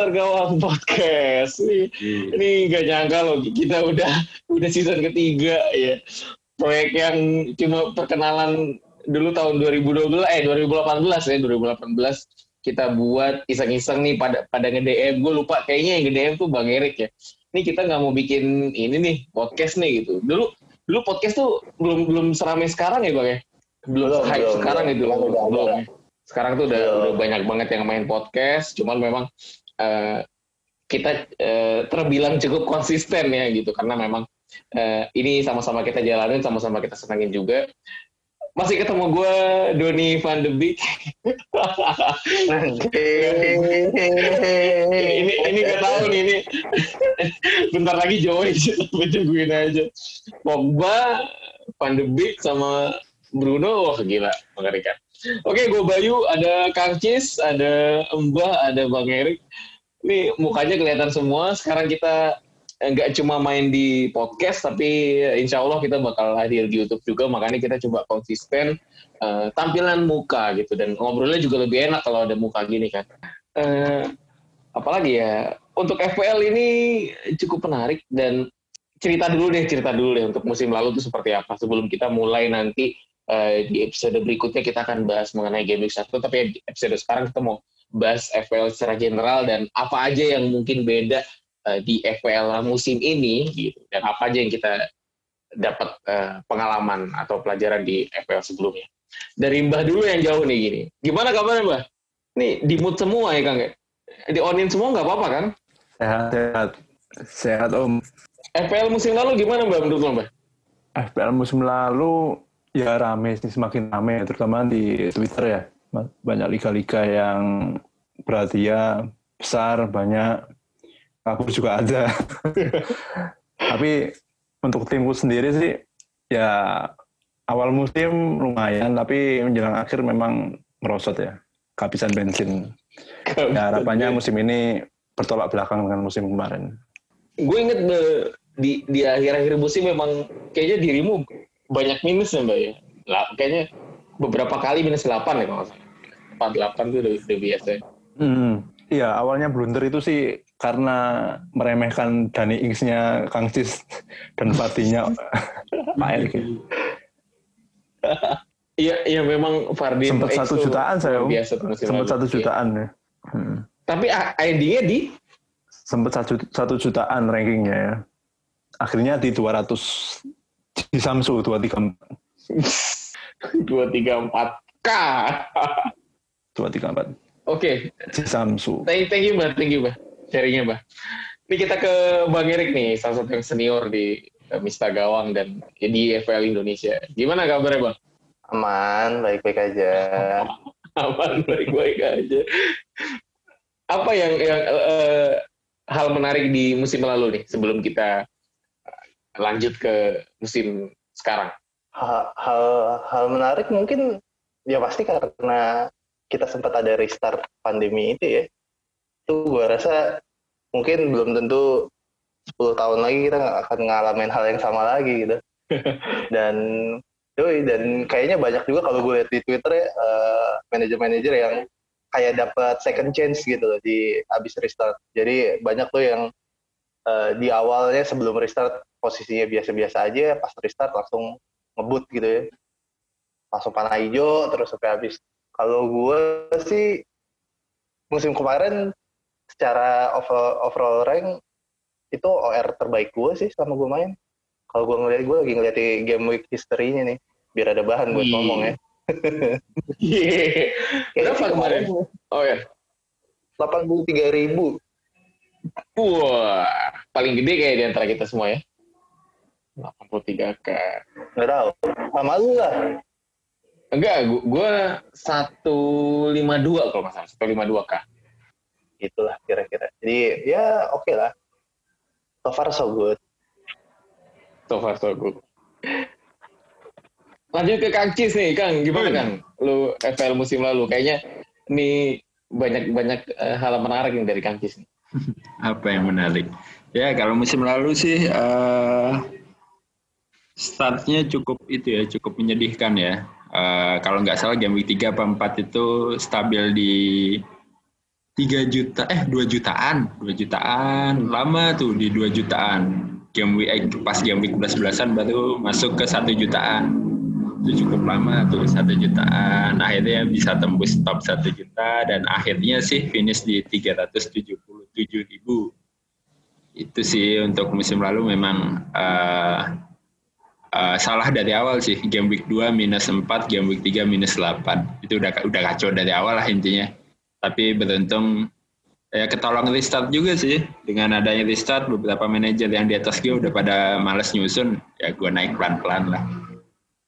Mister Gawang Podcast. Ini, Iya. ini gak nyangka loh kita udah udah season ketiga ya. Proyek yang cuma perkenalan dulu tahun 2012 eh 2018 ya 2018 kita buat iseng-iseng nih pada pada nge-DM gue lupa kayaknya yang nge-DM tuh Bang Erik ya. Ini kita nggak mau bikin ini nih podcast nih gitu. Dulu dulu podcast tuh belum belum seramai sekarang ya Bang ya. Belum, Belum, hype belum, sekarang belum. itu. Belum, udah ada. Belum. Sekarang tuh udah, Belum. udah banyak banget yang main podcast, cuman memang eh, kita eh, terbilang cukup konsisten ya gitu karena memang eh, ini sama-sama kita jalanin, sama-sama kita senangin juga. Masih ketemu gue Doni Van de Beek. ini ini gak tahu nih ini. Bentar lagi Joey tapi tungguin aja. Pogba, Van de Beek sama Bruno, wah gila mengerikan. Oke, gue Bayu, ada Kang Cis, ada Mbah, ada Bang Erik. Ini mukanya kelihatan semua. Sekarang kita nggak cuma main di podcast, tapi insya Allah kita bakal hadir di YouTube juga. Makanya kita coba konsisten eh, tampilan muka gitu dan ngobrolnya juga lebih enak kalau ada muka gini kan. Eh, apalagi ya untuk FPL ini cukup menarik dan cerita dulu deh cerita dulu deh untuk musim lalu itu seperti apa sebelum kita mulai nanti eh, di episode berikutnya kita akan bahas mengenai game 1 tapi episode sekarang kita mau bahas FPL secara general dan apa aja yang mungkin beda eh, di FPL musim ini gitu dan apa aja yang kita dapat eh, pengalaman atau pelajaran di FPL sebelumnya dari Mbah dulu yang jauh nih gini gimana kabarnya Mbah? Nih di mood semua ya Kang ya? Di onin semua nggak apa-apa kan? Sehat, sehat. Sehat, Om. FPL musim lalu gimana Mbak menurut lo Mbak? FPL musim lalu ya rame sih, semakin rame, terutama di Twitter ya. Banyak liga-liga yang berhadiah besar, banyak kabur juga ada. tapi untuk timku sendiri sih, ya awal musim lumayan, tapi menjelang akhir memang merosot ya, kehabisan bensin. Ya harapannya musim ini bertolak belakang dengan musim kemarin. Gue inget di di akhir-akhir musim memang kayaknya dirimu banyak minus ya Mbak ya. Lah, kayaknya beberapa kali minus 8 ya kalau nggak salah. 4 8 tuh udah, udah biasa. Hmm, iya awalnya blunder itu sih karena meremehkan Dani Ings-nya Kang Cis dan Fatinya Pak Erik. Iya, iya memang Fardin Sempat satu jutaan saya, Om. Biasa Sempat satu jutaan ya. Hmm. Tapi a- endingnya di Sempat satu, satu jutaan rankingnya ya. Akhirnya di 200 di Samsu 234. 234 K. 234 Oke, di Samsu. Thank, thank you Mbak, thank you Mbak. Sharingnya Mbak. Ini kita ke Bang Erik nih, salah satu yang senior di eh, Mista Gawang dan di FPL Indonesia. Gimana kabarnya Bang? Aman, baik-baik aja. Aman, baik-baik aja. Apa yang, yang eh, hal menarik di musim lalu nih, sebelum kita eh, lanjut ke musim sekarang? Hal, hal, menarik mungkin ya pasti karena kita sempat ada restart pandemi itu ya. Itu gue rasa mungkin belum tentu 10 tahun lagi kita nggak akan ngalamin hal yang sama lagi gitu. dan yoi, dan kayaknya banyak juga kalau gue lihat di Twitter ya eh, manajer-manajer yang kayak dapat second chance gitu loh di abis restart. Jadi banyak tuh yang eh, di awalnya sebelum restart posisinya biasa-biasa aja, pas restart langsung ngebut gitu ya. Langsung panah hijau terus sampai habis. Kalau gue sih musim kemarin secara overall, overall rank itu OR terbaik gue sih selama gue main. Kalau gue ngeliat gue lagi ngeliat di game week history-nya nih, biar ada bahan buat ngomong ya. Iya. Kayaknya Berapa kemarin? Oh ya. 83 ribu. Wah, paling gede kayak di antara kita semua ya. 83k. Nggak tahu. Sama lu lah. Enggak, gua, gua 152 kalau nggak salah, 152k. Itulah kira-kira. Jadi ya oke lah. So far so good. So far so good. Lanjut ke Kang Cis nih, Kang. Gimana Hmm. Kang? Lu FPL musim lalu kayaknya ini banyak-banyak eh, hal menarik yang dari Kang Cis nih. Apa yang menarik? Ya kalau musim lalu sih eh, startnya cukup itu ya, cukup menyedihkan ya. Eh, kalau nggak salah game week 3 apa 4 itu stabil di tiga juta eh dua jutaan dua jutaan. Lama tuh di dua jutaan. Game week eh, pas game week 11 belasan baru masuk ke satu jutaan. Itu cukup lama tuh satu jutaan. Akhirnya bisa tembus top satu juta dan akhirnya sih finish di 377 ribu. Itu sih untuk musim lalu memang uh, uh, salah dari awal sih. Game week 2 minus 4 game week 3 minus 8 itu udah udah kacau dari awal lah intinya. Tapi beruntung ya ketolong restart juga sih. Dengan adanya restart beberapa manajer yang di atas gue udah pada males nyusun ya gue naik pelan-pelan lah.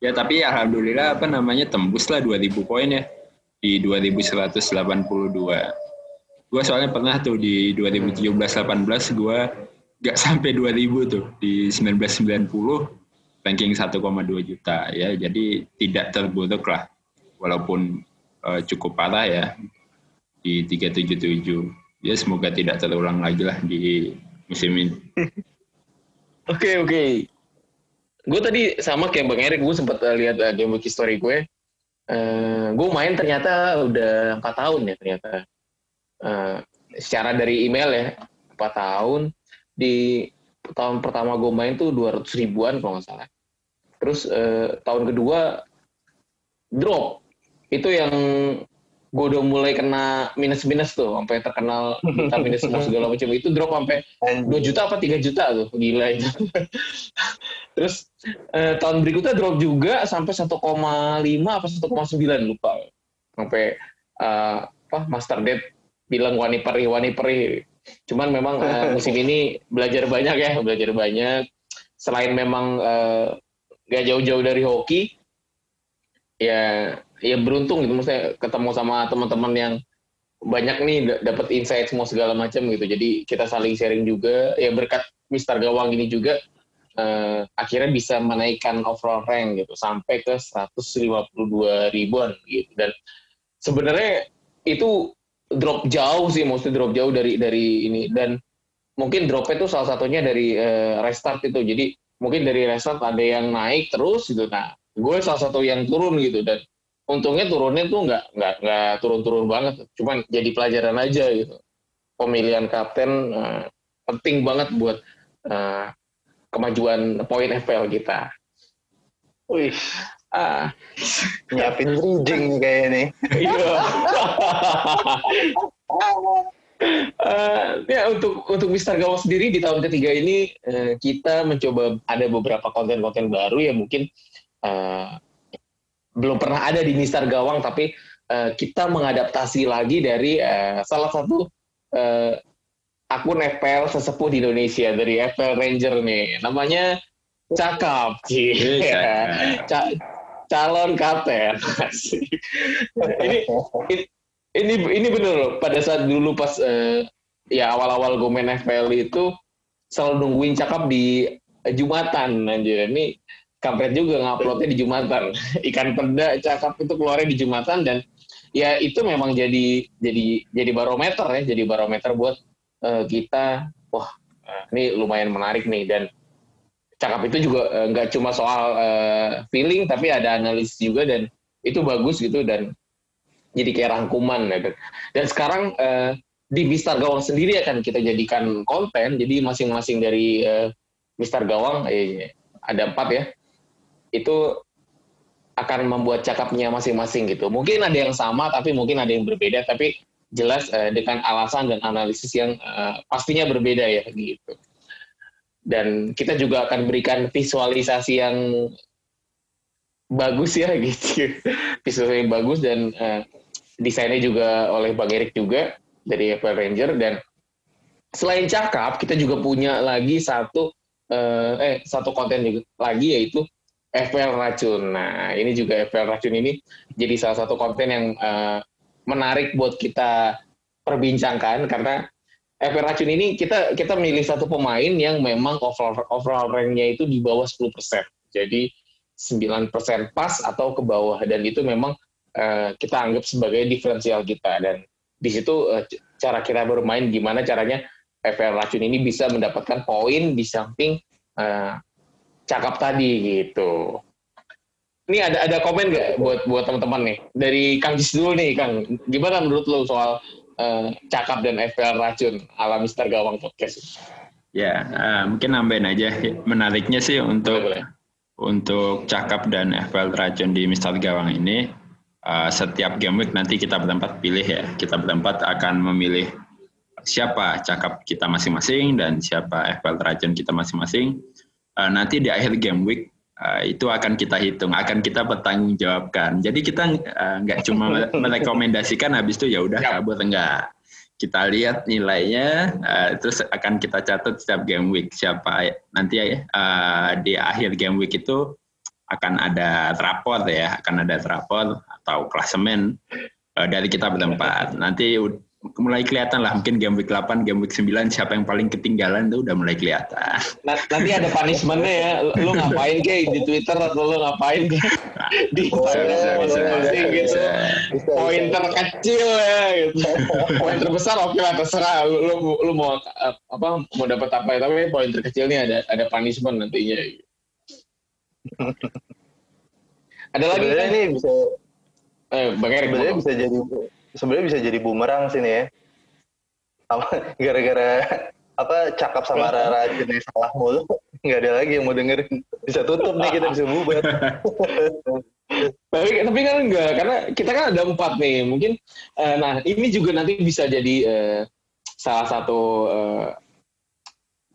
Ya tapi alhamdulillah apa namanya tembus lah 2000 poin ya di 2182 gue soalnya pernah tuh di 2017-18 gue gak sampai 2000 tuh di 1990 ranking 1,2 juta ya jadi tidak terburuk lah walaupun uh, cukup parah ya di 377. Ya semoga tidak terulang lagi lah di musim ini. Oke oke. Gue tadi sama kayak Bang Erik, gue sempat uh, lihat uh, game history gue. Uh, gue main ternyata udah empat tahun ya ternyata. Uh, secara dari email ya empat tahun di tahun pertama gue main tuh 200 ribuan kalau nggak salah. Terus uh, tahun kedua drop. Itu yang gue udah mulai kena minus-minus tuh sampai terkenal kita minus semua segala macam. Itu drop sampai 2 juta apa 3 juta tuh gila itu. Terus eh, tahun berikutnya drop juga sampai 1,5 apa 1,9 lupa. Sampai eh, apa Master Dead bilang wani peri wani peri cuman memang eh, musim ini belajar banyak ya belajar banyak. Selain memang eh, gak jauh-jauh dari hoki ya ya beruntung gitu. Maksudnya ketemu sama teman-teman yang banyak nih dapat insight semua segala macam gitu. Jadi kita saling sharing juga. Ya berkat Mister Gawang ini juga uh, akhirnya bisa menaikkan overall rank gitu. Sampai ke 152 ribuan gitu. Dan sebenarnya itu drop jauh sih. Maksudnya drop jauh dari dari ini. Dan mungkin dropnya itu salah satunya dari uh, restart itu. Jadi mungkin dari restart ada yang naik terus gitu nah gue salah satu yang turun gitu dan untungnya turunnya tuh nggak nggak nggak turun-turun banget cuman jadi pelajaran aja gitu pemilihan kapten uh, penting banget buat uh, kemajuan poin FPL kita. Wih, ah. nyiapin bridging kayak ini. Iya. uh, ya untuk untuk Mister Gawang sendiri di tahun ketiga ini uh, kita mencoba ada beberapa konten-konten baru ya mungkin uh, belum pernah ada di Mister Gawang tapi uh, kita mengadaptasi lagi dari uh, salah satu uh, akun FPL sesepuh di Indonesia dari FPL Ranger nih. Namanya Cakap. Iya, Ca calon kapten. Ini, ini ini bener loh pada saat dulu pas uh, ya awal-awal gue main FPL itu selalu nungguin cakap di Jumatan anjir ini kampret juga nguploadnya di Jumatan. Ikan peda cakap itu keluarnya di Jumatan dan ya itu memang jadi jadi jadi barometer ya, jadi barometer buat uh, kita. Wah, uh, ini lumayan menarik nih dan cakap itu juga uh, nggak cuma soal uh, feeling tapi ada analisis juga dan itu bagus gitu dan jadi kayak rangkuman gitu. Dan sekarang uh, di Mister Gawang sendiri akan kita jadikan konten. Jadi masing-masing dari uh, Mister Gawang eh, ada empat ya itu akan membuat cakapnya masing-masing gitu. Mungkin ada yang sama, tapi mungkin ada yang berbeda, tapi jelas uh, dengan alasan dan analisis yang uh, pastinya berbeda ya gitu. Dan kita juga akan berikan visualisasi yang bagus ya gitu, visualisasi yang bagus dan uh, desainnya juga oleh Bang Erik juga dari Apple Ranger dan selain cakap kita juga punya lagi satu uh, eh satu konten juga lagi yaitu FPL Racun. Nah, ini juga FPL Racun ini jadi salah satu konten yang uh, menarik buat kita perbincangkan karena FPL Racun ini kita kita milih satu pemain yang memang overall overall rank-nya itu di bawah 10%. Jadi 9% pas atau ke bawah dan itu memang uh, kita anggap sebagai diferensial kita dan di situ uh, cara kita bermain gimana caranya FPL Racun ini bisa mendapatkan poin di samping uh, cakap tadi gitu. Ini ada ada komen nggak buat buat teman-teman nih dari Kang Jis dulu nih Kang. Gimana menurut lo soal eh, cakap dan FPL racun ala Mister Gawang Podcast. Ya, uh, mungkin nambahin aja. Menariknya sih untuk Boleh, boleh. untuk cakap dan FPL racun di Mister Gawang ini uh, setiap game week nanti kita berempat pilih ya. Kita berempat akan memilih siapa cakap kita masing-masing dan siapa FPL racun kita masing-masing. Uh, nanti di akhir game week uh, itu akan kita hitung, akan kita bertanggungjawabkan. Jadi kita uh, nggak cuma merekomendasikan habis itu ya udah kabur enggak. Kita lihat nilainya, uh, terus akan kita catat setiap game week siapa nanti ya uh, di akhir game week itu akan ada rapor ya, akan ada rapor atau klasemen uh, dari kita berempat. Nanti mulai kelihatan lah mungkin game week 8, game week 9 siapa yang paling ketinggalan itu udah mulai kelihatan. Nah, nanti ada punishmentnya ya. Lu, ngapain kayak di Twitter atau lu ngapain kayak di Instagram gitu. Poin terkecil ya gitu. Poin terbesar oke lah terserah lu, lu, lu mau uh, apa mau dapat apa ya tapi poin terkecilnya ada ada punishment nantinya. gitu. Ada lagi Sebenarnya kan? ini bisa Eh, Bang Erik, sebenarnya bisa jadi sebenarnya bisa jadi bumerang sih nih ya. Apa gara-gara apa cakap sama Rara jenis salah mulu nggak ada lagi yang mau dengerin bisa tutup nih kita bisa bubar Tapi, tapi kan enggak, karena kita kan ada empat nih. Mungkin, eh, nah ini juga nanti bisa jadi eh, salah satu eh,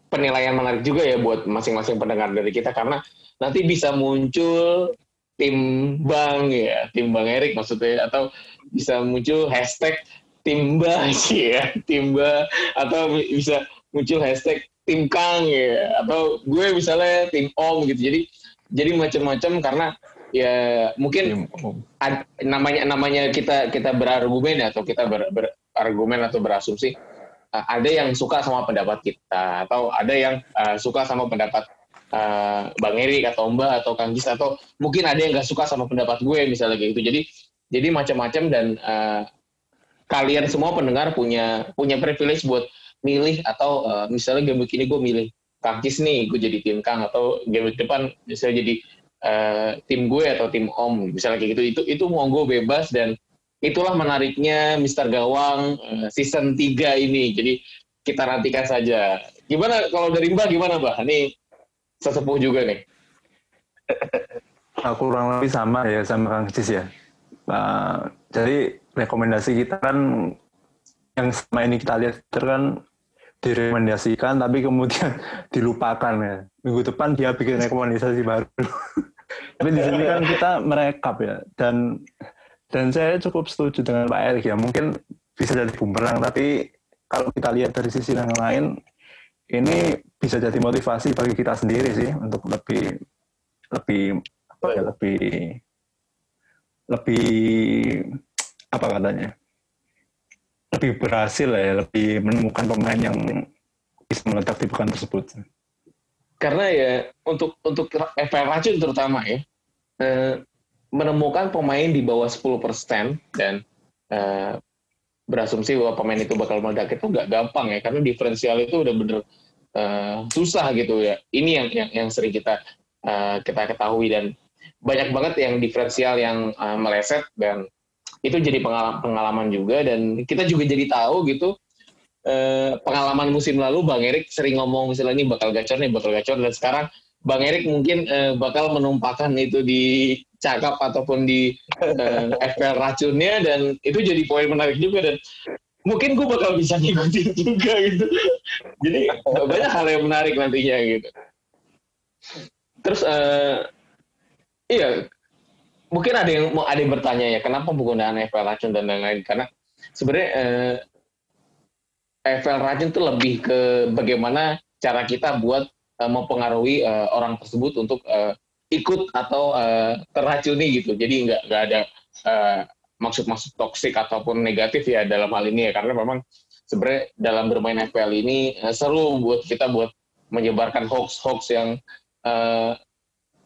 penilaian menarik juga ya buat masing-masing pendengar dari kita karena nanti bisa muncul tim Bang ya, tim Bang Erik maksudnya atau bisa muncul hashtag Timba sih ya, Timba atau bisa muncul hashtag tim Kang ya. Atau gue misalnya tim Om gitu. Jadi jadi macam-macam karena ya mungkin ad- namanya namanya kita kita berargumen atau kita ber- berargumen atau berasumsi uh, ada yang suka sama pendapat kita atau ada yang uh, suka sama pendapat uh, Bang Erik atau Mbak atau Kang Gis atau mungkin ada yang nggak suka sama pendapat gue misalnya kayak gitu. Jadi jadi macam-macam dan uh, kalian semua pendengar punya punya privilege buat milih atau uh, misalnya game week ini gue milih Kang Gis nih gue jadi tim Kang atau game depan misalnya jadi eh, tim gue atau tim Om misalnya kayak gitu. Itu itu monggo bebas dan itulah menariknya Mister Gawang season 3 ini. Jadi kita nantikan saja. Gimana kalau dari Mbak gimana Mbak? Ini sesepuh juga nih Nah, kurang lebih sama ya sama Kang Cis ya. Nah, jadi rekomendasi kita kan yang selama ini kita lihat kan direkomendasikan tapi kemudian dilupakan ya. Minggu depan dia bikin rekomendasi baru. tapi di sini kan kita merekap ya dan dan saya cukup setuju dengan Pak Erik ya. Mungkin bisa jadi bumerang tapi kalau kita lihat dari sisi yang lain ini bisa jadi motivasi bagi kita sendiri sih untuk lebih lebih apa ya lebih lebih apa katanya lebih berhasil ya lebih menemukan pemain yang bisa meletak di pekan tersebut. Karena ya untuk untuk FPL racun terutama ya eh, menemukan pemain di bawah 10% dan eh, berasumsi bahwa pemain itu bakal meledak itu nggak gampang ya karena diferensial itu udah bener eh, susah gitu ya. Ini yang yang, yang sering kita eh, kita ketahui dan banyak banget yang diferensial yang eh, meleset dan itu jadi pengalaman pengalaman juga dan kita juga jadi tahu gitu eh, pengalaman musim lalu Bang Erik sering ngomong misalnya ini bakal gacor nih bakal gacor. Dan sekarang Bang Erik mungkin eh, bakal menumpahkan itu di cakap ataupun di eh, FPL racunnya dan itu jadi poin menarik juga dan mungkin gue bakal bisa ngikutin juga gitu. Jadi banyak hal yang menarik nantinya gitu. Terus eh, iya mungkin ada yang mau ada yang bertanya ya kenapa penggunaan FPL racun dan lain-lain? Karena sebenarnya eh, FPL racun itu lebih ke bagaimana cara kita buat eh, mempengaruhi eh, orang tersebut untuk eh, ikut atau eh, terracuni gitu. Jadi nggak nggak ada maksud-maksud toksik ataupun negatif ya dalam hal ini ya. Karena memang sebenarnya dalam bermain FPL ini eh, seru buat kita buat menyebarkan hoax-hoax yang eh,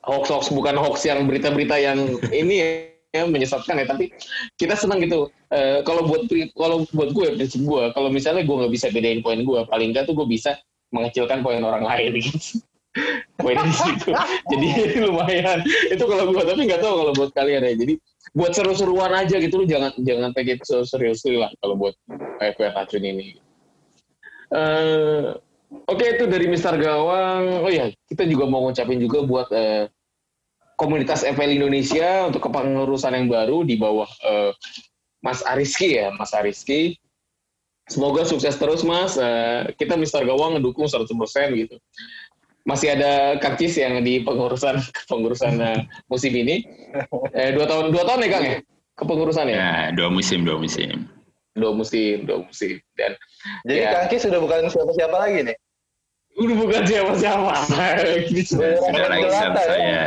hoax-hoax bukan hoax yang berita-berita yang ini ya menyesatkan ya. Tapi kita senang gitu. Eh, kalau buat kalau buat gue prinsip gue kalau misalnya gue nggak bisa bedain poin gue paling nggak tuh gue bisa mengecilkan poin orang lain. gitu poin di situ. Jadi lumayan. Itu kalau buat tapi nggak tahu kalau buat kalian ya. Jadi buat seru-seruan aja gitu lu jangan jangan take it so seriously lah kalau buat FPL Racun ini. Eh, Oke itu dari Mister Gawang. Oh ya kita juga mau ngucapin juga buat eh, komunitas FPL Indonesia untuk kepengurusan yang baru di bawah eh, Mas Ariski ya, Mas Ariski. Semoga sukses terus Mas. Eh, kita Mister Gawang ngedukung 100% gitu. Masih ada Kang Cis yang di pengurusan pengurusan eh, musim ini. Eh, dua tahun dua tahun ya Kang ya kepengurusan ya. Ya, dua musim, dua musim. Dua musim, dua musim. Dan Jadi Ya. Kaki sudah bukan siapa-siapa lagi nih. udah bukan siapa-siapa. Ini sudah- Sudah lagi Gelatan, ya? saya.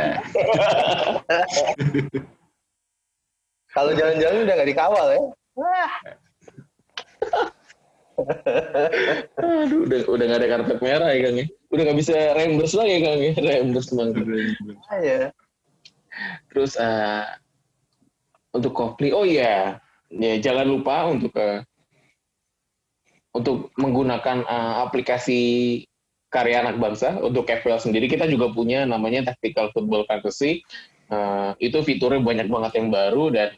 Kalau jalan-jalan udah nggak dikawal ya. Wah, Aduh, udah udah gak ada karpet merah ya Kang ya. Udah gak bisa reimburse lagi Kang ya, reimburse Bang. ya. Terus eh, untuk Kopli, oh iya, ya jangan lupa untuk eh, untuk menggunakan eh, aplikasi karya anak bangsa untuk FPL sendiri kita juga punya namanya Tactical Football Fantasy. Eh, itu fiturnya banyak banget yang baru dan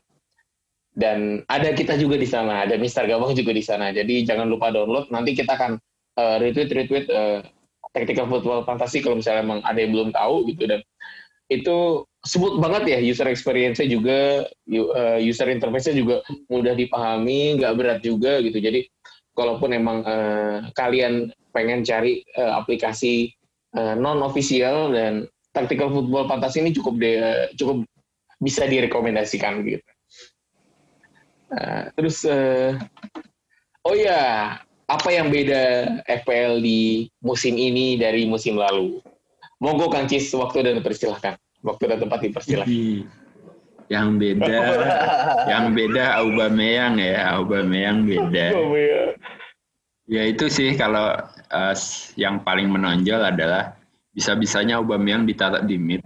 dan ada kita juga di sana, ada Mister Gabang juga di sana. Jadi jangan lupa download. Nanti kita akan eh, retweet retweet eh, Tactical Football Fantasy kalau misalnya emang ada yang belum tahu gitu dan itu smooth banget ya user experience-nya juga eh, user interface-nya juga mudah dipahami nggak berat juga gitu. Jadi kalaupun emang eh, kalian pengen cari eh, aplikasi non official dan tactical football fantasy ini cukup de- cukup bisa direkomendasikan gitu. Eh, terus eh, oh ya apa yang beda FPL di musim ini dari musim lalu Monggo Kang Cis, waktu dan dipersilahkan. Waktu dan tempat dipersilahkan. Yang beda, yang beda Aubameyang ya, Aubameyang beda. Ya itu sih kalau s- yang paling menonjol adalah bisa-bisanya Aubameyang ditaruh di mid.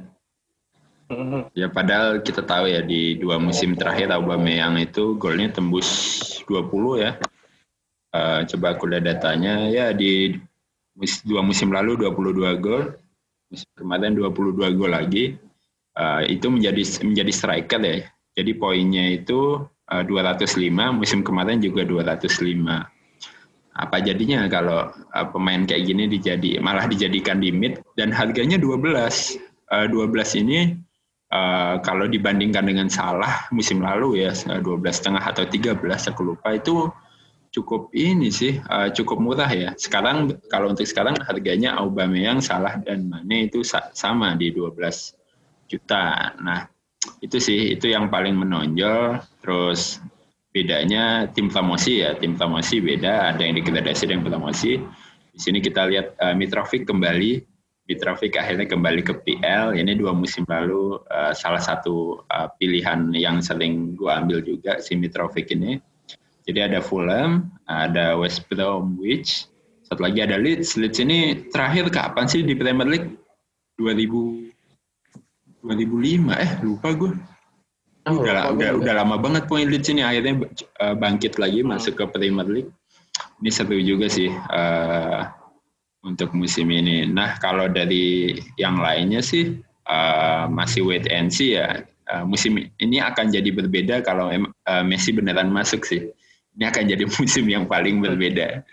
Ya padahal kita tahu ya di dua musim terakhir Aubameyang itu golnya tembus 20 ya. Eh, coba aku lihat datanya. Ya di dua musim lalu 22 gol, musim kemarin 22 gol lagi. Eh, itu menjadi menjadi striker ya. Jadi poinnya itu eh, 205, musim kemarin juga 205 apa jadinya kalau uh, pemain kayak gini dijadi malah dijadikan di mid? Dan harganya 12 Uh, 12 ini uh, kalau dibandingkan dengan salah musim lalu ya uh, 12 setengah atau 13 aku lupa itu cukup ini sih uh, cukup murah ya. Sekarang kalau untuk sekarang harganya Aubameyang salah dan Mane itu sa- sama di 12 juta. Nah itu sih itu yang paling menonjol. Terus bedanya tim promosi ya tim promosi beda. Ada yang degradasi dan promosi di sini kita lihat uh, Mitrovic kembali. Mitrovic akhirnya kembali ke PL ini dua musim lalu uh, salah satu uh, pilihan yang sering gua ambil juga si Mitrovic ini jadi ada Fulham ada West Bromwich satu lagi ada Leeds Leeds ini terakhir kapan sih di Premier League 2000 2005 eh lupa gue Oh, udah, lupa udah, udah lama banget poin Leeds ini akhirnya uh, bangkit lagi masuk ke Premier League. Ini seru juga sih uh, untuk musim ini. Nah kalau dari yang lainnya sih uh, masih wait and see ya. Uh, musim ini akan jadi berbeda kalau uh, Messi beneran masuk sih. Ini akan jadi musim yang paling berbeda.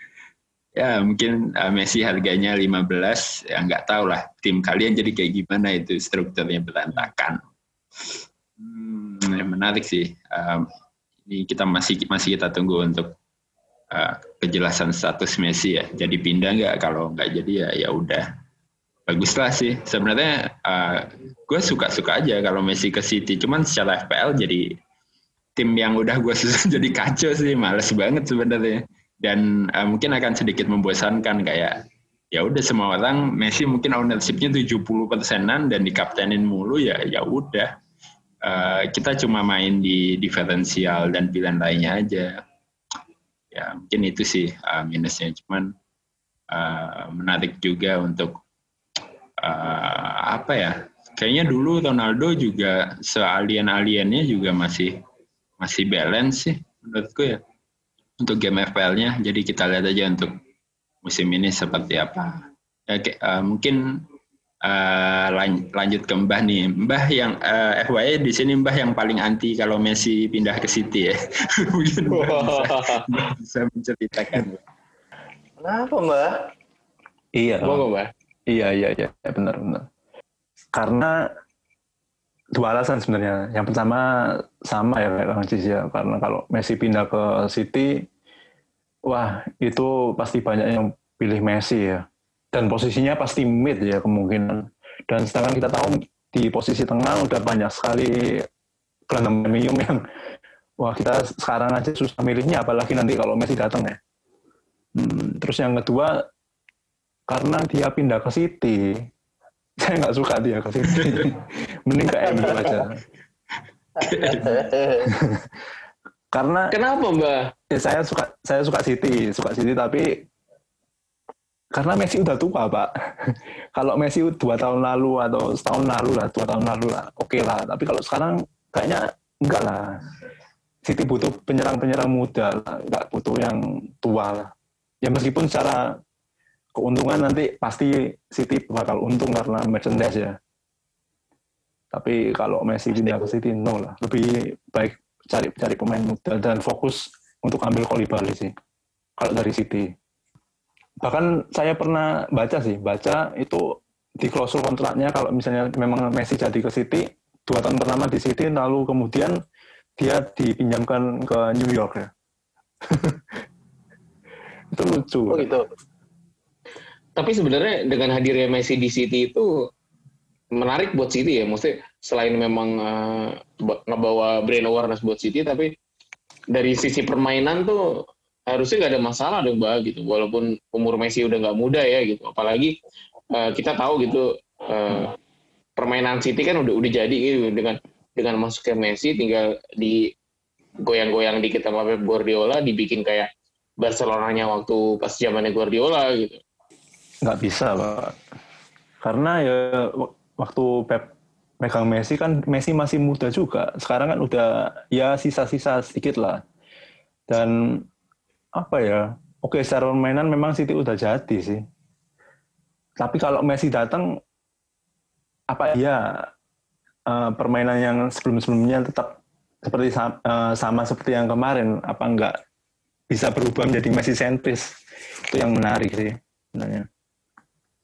Ya mungkin uh, Messi harganya 15, ya nggak tahu lah tim kalian jadi kayak gimana itu strukturnya berantakan. Hmm, ya menarik sih. Um, ini kita masih masih kita tunggu untuk uh, kejelasan status Messi ya. Jadi pindah nggak? Kalau nggak jadi ya ya udah. Baguslah sih. Sebenarnya uh, gue suka-suka aja kalau Messi ke City. Cuman secara FPL jadi tim yang udah gue susun jadi kacau sih. Males banget sebenarnya. Dan uh, mungkin akan sedikit membosankan kayak ya udah semua orang Messi mungkin ownership-nya 70 persenan dan dikaptenin mulu ya ya udah Uh, kita cuma main di diferensial dan pilihan lainnya aja. Ya mungkin itu sih uh, minusnya. Cuman uh, menarik juga untuk uh, apa ya? Kayaknya dulu Ronaldo juga sealien-aliennya juga masih masih balance sih menurutku ya untuk game FPL-nya. Jadi kita lihat aja untuk musim ini seperti apa. Ya, uh, mungkin uh, lanjut ke Mbah nih. Mbah yang uh, FYI di sini Mbah yang paling anti kalau Messi pindah ke City ya. Mungkin Mbah bisa, Mbah bisa menceritakan. Kenapa Mbah? Iya. Mbah. Iya, iya, iya, benar, benar. Karena dua alasan sebenarnya. Yang pertama sama ya kayak Kang Cis ya, karena kalau Messi pindah ke City, wah itu pasti banyak yang pilih Messi ya. Dan posisinya pasti mid ya kemungkinan. Dan sedangkan kita tahu di posisi tengah udah banyak sekali gelandang premium yang wah kita sekarang aja susah milihnya apalagi nanti kalau Messi datang ya. Hmm, terus yang kedua karena dia pindah ke City, saya nggak suka dia ke City. Mending ke MU aja. Karena Kenapa, Mbak? ya saya suka saya suka City, suka City tapi karena Messi udah tua pak. kalau Messi dua tahun lalu atau setahun lalu lah, dua tahun lalu lah, oke okay lah. Tapi kalau sekarang kayaknya enggak lah. City butuh penyerang-penyerang muda lah, enggak butuh yang tua lah. Ya meskipun secara keuntungan nanti pasti City bakal untung karena merchandise ya. Tapi kalau Messi pindah ke City, no lah. Lebih baik cari cari pemain muda dan fokus untuk ambil Koulibaly sih. Kalau dari City. Bahkan saya pernah baca sih, baca itu di klausul kontraknya kalau misalnya memang Messi jadi ke City, dua tahun pertama di City, lalu kemudian dia dipinjamkan ke New York ya. itu lucu. Oh gitu. Tapi sebenarnya dengan hadirnya Messi di City itu menarik buat City ya. Maksudnya selain memang uh, ngebawa brand awareness buat City, tapi dari sisi permainan tuh harusnya nggak ada masalah dong Mbak gitu. Walaupun umur Messi udah nggak muda ya gitu. Apalagi uh, kita tahu gitu uh, permainan City kan udah udah jadi gitu dengan dengan masuknya Messi tinggal di goyang-goyang dikit sama Pep Guardiola dibikin kayak Barcelonanya waktu pas zamannya Guardiola gitu. Nggak bisa, Pak. Karena ya waktu Pep megang Messi kan Messi masih muda juga. Sekarang kan udah ya sisa-sisa sedikit lah. Dan apa ya? Oke, secara permainan memang City udah jadi sih. Tapi kalau Messi datang apa ya permainan yang sebelum-sebelumnya tetap seperti uh, sama seperti yang kemarin apa enggak bisa berubah menjadi Messi sentris itu yang menarik sih sebenarnya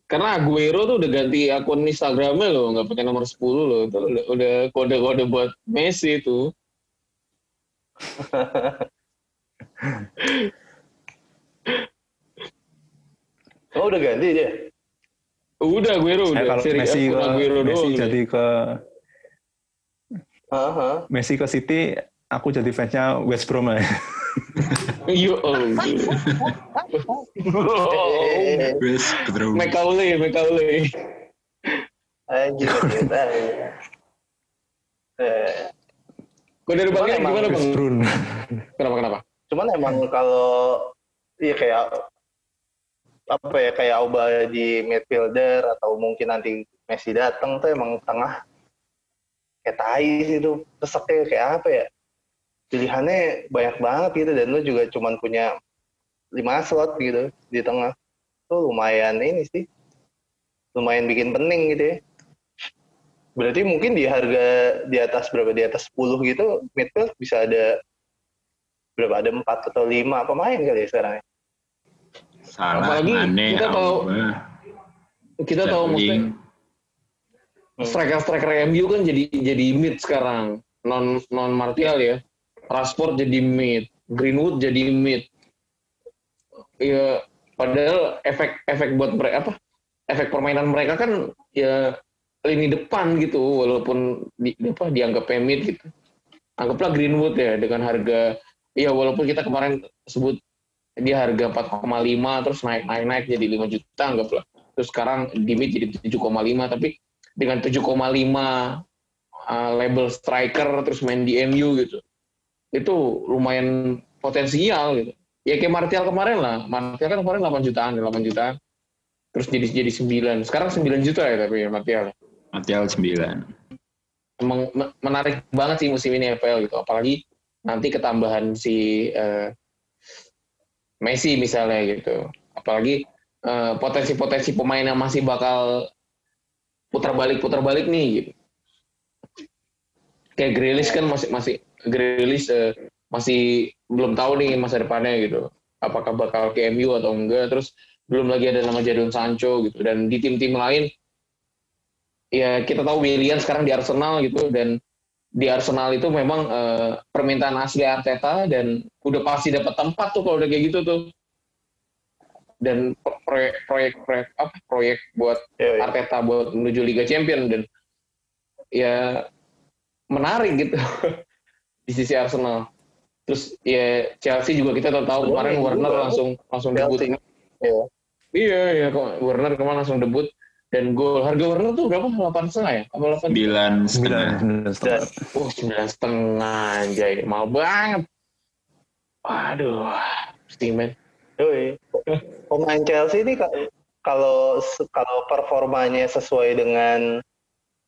karena Aguero tuh udah ganti akun Instagramnya loh nggak pakai nomor 10 loh. Itu udah, kode-kode buat Messi itu. Oh udah ganti dia? Udah Aguero udah. kalau Seri, Messi ke Aguero Messi doang, jadi ke uh -huh. Messi ke City aku jadi fansnya West Brom ya Yo, oh. West Brom. Mekaule, Mekaule. Anjir. Eh. Kok dari Bang gimana Bang? Brun. Kenapa kenapa? Cuman emang kalau iya kayak apa ya kayak Auba di midfielder atau mungkin nanti Messi datang tuh emang tengah kayak tai sih itu keseknya kayak apa ya pilihannya banyak banget gitu dan lu juga cuman punya lima slot gitu di tengah. Tuh lumayan ini sih lumayan bikin pening gitu ya. Berarti mungkin di harga di atas berapa di atas 10 gitu midfield bisa ada berapa ada empat atau lima pemain kali ya sekarang ya? Salah apalagi aneh, kita tahu kita tahu maksudnya Hmm. striker striker MU kan jadi jadi mid sekarang. Non non Martial ya Rashford jadi mid, Greenwood jadi mid. Ya, padahal efek efek buat mereka apa? Efek permainan mereka kan ya lini depan gitu, walaupun di, apa dianggap mid gitu. Anggaplah Greenwood ya dengan harga ya walaupun kita kemarin sebut dia harga 4,5 terus naik naik naik jadi 5 juta anggaplah. Terus sekarang di mid jadi 7,5 tapi dengan 7,5 uh, label striker terus main di MU gitu itu lumayan potensial gitu. Ya kayak Martial kemarin lah. Martial kan kemarin 8 jutaan, 8 jutaan. Terus jadi jadi 9. Sekarang 9 juta ya tapi ya Martial. Martial 9. Emang menarik banget sih musim ini FPL gitu. Apalagi nanti ketambahan si uh, Messi misalnya gitu. Apalagi potensi potensi-potensi pemain yang masih bakal putar balik putar balik nih gitu. Kayak Grealish kan masih masih Grealish eh, masih belum tahu nih masa depannya gitu. Apakah bakal ke MU atau enggak. Terus belum lagi ada nama Jadon Sancho gitu. Dan di tim-tim lain ya kita tahu Willian sekarang di Arsenal gitu. Dan di Arsenal itu memang eh, permintaan asli Arteta dan udah pasti dapat tempat tuh kalau udah kayak gitu tuh. Dan proyek proyek proyek apa? Proyek buat Iya, iya. Arteta buat menuju Liga Champion dan ya menarik gitu di sisi Arsenal. Terus ya Chelsea juga kita tahu kemarin Werner juga. langsung langsung debut. Chelsea. Iya. Iya iya kok Werner kemarin langsung debut dan gol harga Werner tuh berapa? Delapan setengah ya? Apa delapan? Sembilan Sembilan, setengah. sembilan setengah. Oh sembilan setengah anjay mahal banget. Waduh, Steamen. Yoi. Pemain Chelsea ini ka- kalau kalau performanya sesuai dengan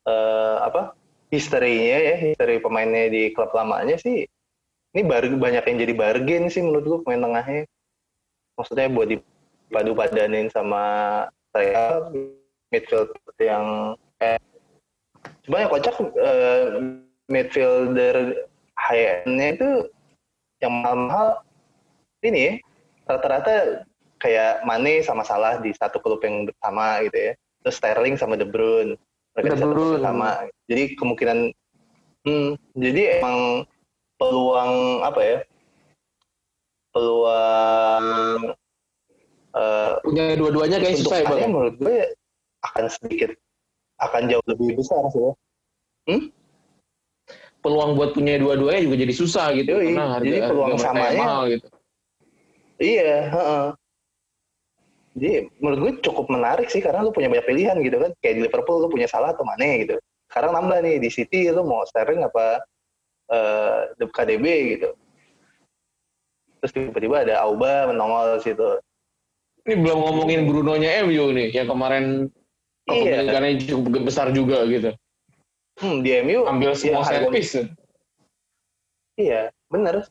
eh, apa historinya ya, history pemainnya di klub lamanya sih, ini bar- banyak yang jadi bargain sih menurut gua pemain tengahnya. Maksudnya buat dipadu padanin sama saya midfield yang eh, cuma yang kocak eh, midfielder high end-nya itu yang mahal-mahal ini ya, rata-rata kayak Mane sama Salah di satu klub yang sama gitu ya. Terus Sterling sama De Bruyne mereka di De satu klub Bruyne. yang sama. Jadi kemungkinan hmm, jadi emang peluang apa ya? Peluang eh Punya dua-duanya kayak susah ya saya bang. menurut gue akan sedikit akan jauh lebih besar sih ya. Peluang buat punya dua-duanya juga jadi susah gitu Yoi, karena harga, jadi peluang harga samanya- mahal gitu. Iya, heeh. Jadi menurut gue cukup menarik sih karena lu punya banyak pilihan gitu kan. Kayak di Liverpool lu punya Salah atau Mane gitu. Sekarang nambah nih di City lu mau Sterling apa eh KDB gitu. Terus tiba-tiba ada Auba menongol situ. Ini belum ngomongin Bruno-nya MU nih yang kemarin Iya. kepemilikannya cukup besar juga gitu. Hmm, di MU Ambil semua ya, set harga- piece. Iya, bener.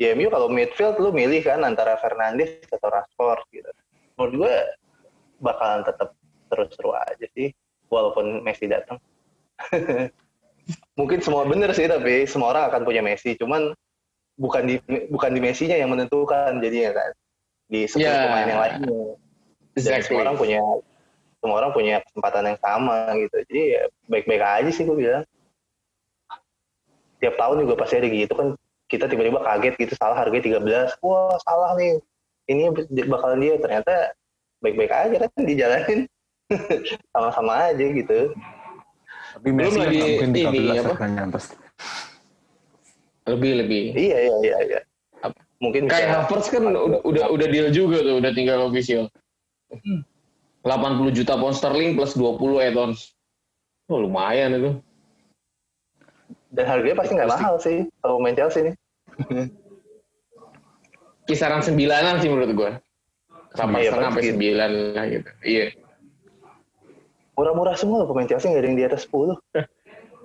Di MU kalau midfield lu milih kan antara Fernandes atau Rashford gitu. Menurut gue bakalan tetap terus seru aja sih, walaupun Messi datang. Mungkin semua bener sih, tapi semua orang akan punya Messi. Cuman bukan di bukan di Messi-nya yang menentukan jadinya kan. Di sepuluh Ya. pemain yang lainnya. Dan Exactly. semua orang punya semua orang punya kesempatan yang sama gitu. Jadi ya baik-baik aja sih gue bilang. Tiap tahun juga pasti ada gitu kan kita tiba-tiba kaget gitu salah harganya 13. Wah, salah nih. Ini bakalan dia ternyata baik-baik aja kan dijalanin. Sama-sama aja gitu. Tapi Messi kan lagi nggak mungkin ini, 13 apa? pasti. Lebih lebih. Iya, iya, iya, iya. Mungkin Kayak Havertz kan udah, udah udah deal juga tuh, udah tinggal official. 80 juta pound sterling plus 20 add-ons. Oh, lumayan itu. dan harganya pasti nggak mahal sih kalau main Chelsea nih. Kisaran sembilanan sih menurut gue. Delapan Iya, setengah sampai sembilan lah gitu. Iya. Murah-murah semua loh pemain Chelsea nggak ada yang di atas 10.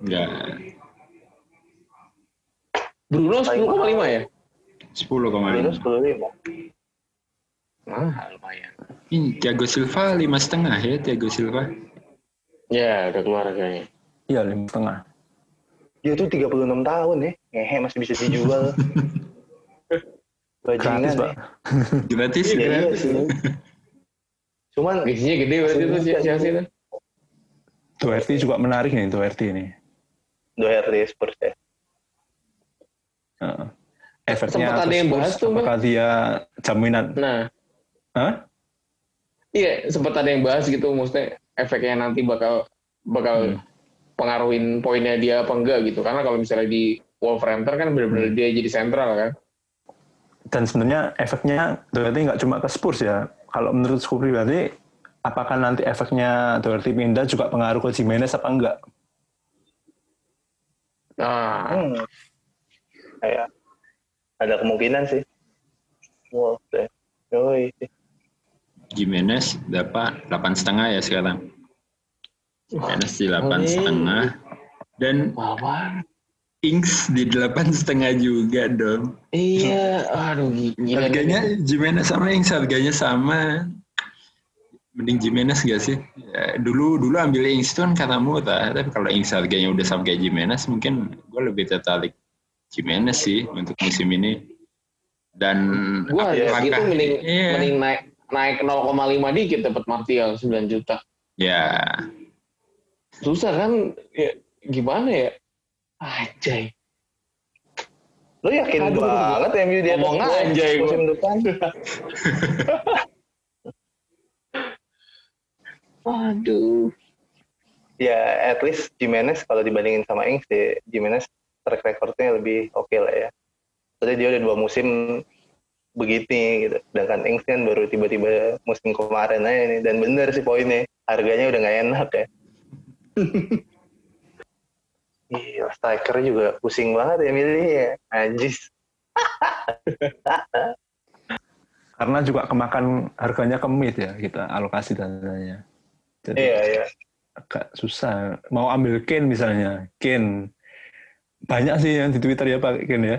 Enggak. Bruno 10,5 ya? 10 Minus kemarin. 10 Mahal lumayan. Ini Thiago Silva lima setengah ya Thiago Silva. Ya, udah keluar kayaknya. Iya, lima setengah. Dia tuh 36 tahun ya. Ngehe masih bisa dijual. Bajingan Gratis, ya. Pak. Gratis Iya, iya gratis. sih. Cuman Gajinya gede berarti tuh si Chelsea tuh. Doherty juga menarik nih, Doherty ini. Doherty Spurs ya. Heeh. Efeknya Sempat ada yang bahas tuh, Bang. apakah dia jaminan? Nah, Hah? iya sempat ada yang bahas gitu maksudnya efeknya nanti bakal bakal Hmm. pengaruhin poinnya dia apa enggak gitu. Karena kalau misalnya di Wolverhampton kan benar-benar dia jadi sentral kan. Dan sebenarnya efeknya Doherty nggak cuma ke Spurs ya. Kalau menurut Sku pribadi, apakah nanti efeknya Doherty pindah juga pengaruh ke Jimenez apa enggak? Nah, Hmm. Kayak ada kemungkinan sih. Ya. Yoi. Jimenez dapat delapan setengah ya sekarang. Jimenez di delapan setengah dan Ings di delapan setengah juga dong. Iya, aduh gi- gila. Harganya Jimenez sama Ings harganya sama. mending Jimenez gak sih? Ya, dulu dulu ambil Ings itu kan kata Muta, tapi kalau Ings harganya udah sampai kayak Jimenez, mungkin gue lebih tertarik Jimenez sih untuk musim ini. Dan Gua harga apakah- segitu mending Iya. mending naik naik 0,5 dikit dapat Martial 9 juta. ya Susah kan? Ya, gimana ya? Anjay. Lu yakin Aduh. banget MU di atas Ngomong anjay gua. musim depan? Waduh. ya at least Jimenez kalau dibandingin sama Ings ya Jimenez track recordnya lebih oke lah ya. Soalnya dia udah dua musim begini gitu. Sedangkan Ings kan baru tiba-tiba musim kemarin aja nih. Dan bener sih poinnya. Harganya udah nggak enak ya. Iya, striker juga pusing banget ya milih ya. Anjis. Karena juga kemakan harganya ke mid ya kita alokasi dananya. Jadi Iya, iya. agak susah. Mau ambil Ken misalnya, Ken banyak sih yang di Twitter ya pakai Ken ya,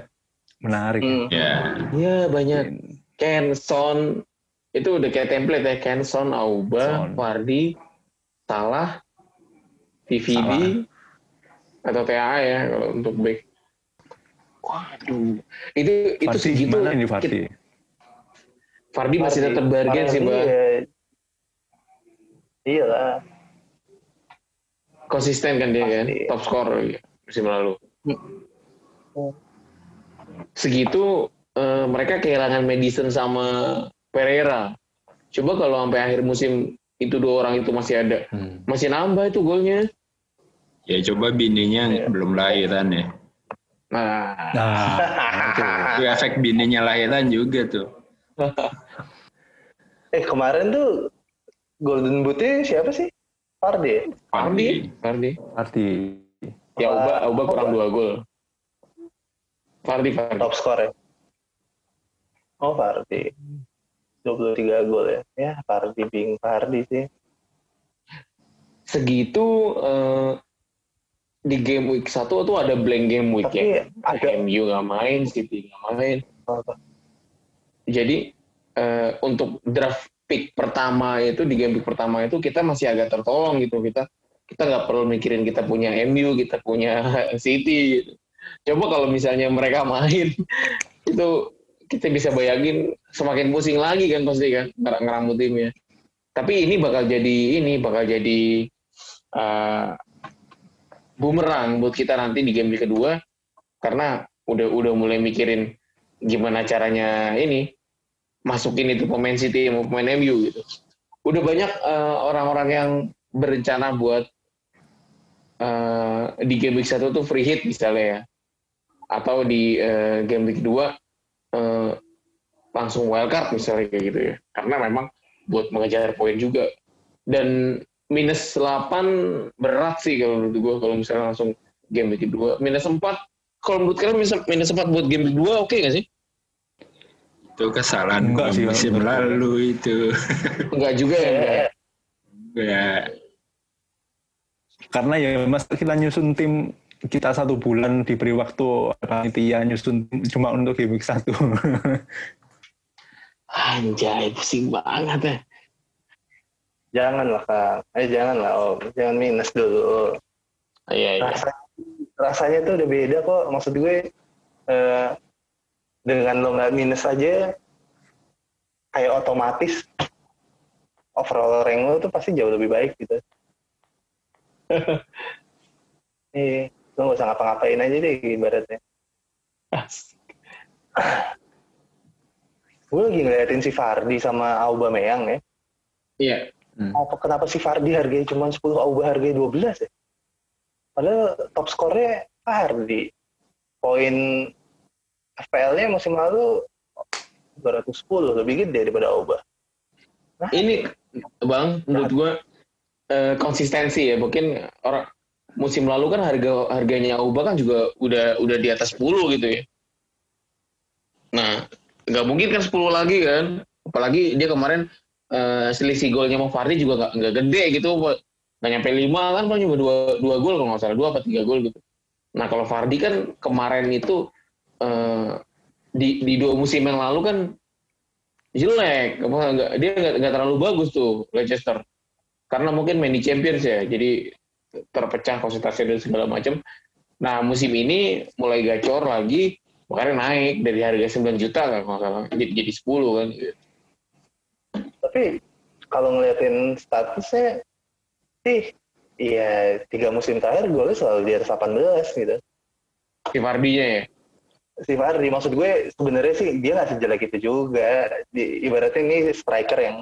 menarik. Hmm. ya Iya banyak. Ken. Ken, Son, itu udah kayak template ya. Ken, Son, Auba, Son. Wardi, Salah, TVD, atau TAA ya kalau untuk back. Waduh, itu itu Fardi segitu. gimana ini Fardi? Fardi masih tetap bargain sih, Bang. ya- Iya lah. Konsisten kan dia kan, Pasti. top scorer ya, musim lalu. Hmm. Segitu eh, mereka kehilangan Madison sama Pereira. Coba kalau sampai akhir musim itu dua orang itu masih ada, Hmm. masih nambah itu golnya. Ya coba bininya Iya. belum lahiran ya. Nah, Nah, itu. Efek bininya lahiran juga tuh. Eh kemarin tuh Golden Boot-nya siapa sih? Fardi ya? Fardi, Fardi. Fardi. Ya Auba, Apa- Auba kurang dua gol. Fardi, Fardi. Top score ya? Oh Fardi. 23 gol ya. Ya Fardi Bing Fardi sih. Segitu eh, di game week satu tuh ada blank game week Tapi ya. ada- MU nggak main, City nggak main. Jadi eh, untuk draft pick pertama itu di game pick pertama itu kita masih agak tertolong gitu kita kita nggak perlu mikirin kita punya MU kita punya City gitu. coba kalau misalnya mereka main itu kita bisa bayangin semakin pusing lagi kan pasti kan ngerang ngeramu timnya tapi ini bakal jadi ini bakal jadi eh, bumerang buat kita nanti di game kedua karena udah udah mulai mikirin gimana caranya ini masukin itu pemain City mau pemain MU gitu. Udah banyak eh, orang-orang yang berencana buat eh, di game week 1 tuh free hit misalnya ya. Atau di eh, game week 2 eh, langsung wildcard misalnya kayak gitu ya. Karena memang buat mengejar poin juga. Dan minus 8 berat sih kalau menurut gue kalau misalnya langsung game week 2. Minus 4 kalau menurut kalian minus, minus 4 buat game week 2 oke nggak sih? Itu kesalahan Enggak gua sih, musim lalu itu. Enggak juga ya. enggak ya? Karena ya mas kita nyusun tim kita satu bulan diberi waktu panitia nyusun tim cuma untuk game week satu. Anjay, pusing banget ya. Janganlah Kang. Eh janganlah Om. Jangan minus dulu. Iya, iya. Rasanya, rasanya tuh udah beda kok. Maksud gue eh, dengan lo nggak minus aja kayak otomatis overall rank lo tuh pasti jauh lebih baik gitu. Iya, lo nggak usah ngapa-ngapain aja deh ibaratnya. Gue lagi ngeliatin si Fardi sama Aubameyang ya. Iya. Apa kenapa si Fardi harganya cuma 10, Auba harganya 12 ya? Padahal top skornya Fardi. Poin FPL-nya musim lalu 210, lebih gede daripada Auba. Ini, Bang, menurut gua eh, konsistensi ya. Mungkin orang musim lalu kan harga harganya Auba kan juga udah udah di atas 10 gitu ya. Nah, nggak mungkin kan 10 lagi kan. Apalagi dia kemarin eh, selisih golnya sama Fardi juga nggak nggak gede gitu. Nggak nyampe 5 kan, paling cuma 2, 2 gol kalau nggak salah. 2 apa 3 gol gitu. Nah, kalau Fardi kan kemarin itu eh, di, di dua musim yang lalu kan jelek apa dia nggak terlalu bagus tuh Leicester karena mungkin main di Champions ya jadi terpecah konsentrasi dan segala macam nah musim ini mulai gacor lagi makanya naik dari harga 9 juta kan kalau salah jadi, jadi 10 kan Tapi kalau ngeliatin statusnya sih Iya, tiga musim terakhir golnya selalu di atas 18 gitu. si Vardy-nya ya Si Fardi, maksud gue sebenarnya sih dia nggak sejelek itu juga. Di, ibaratnya ini striker yang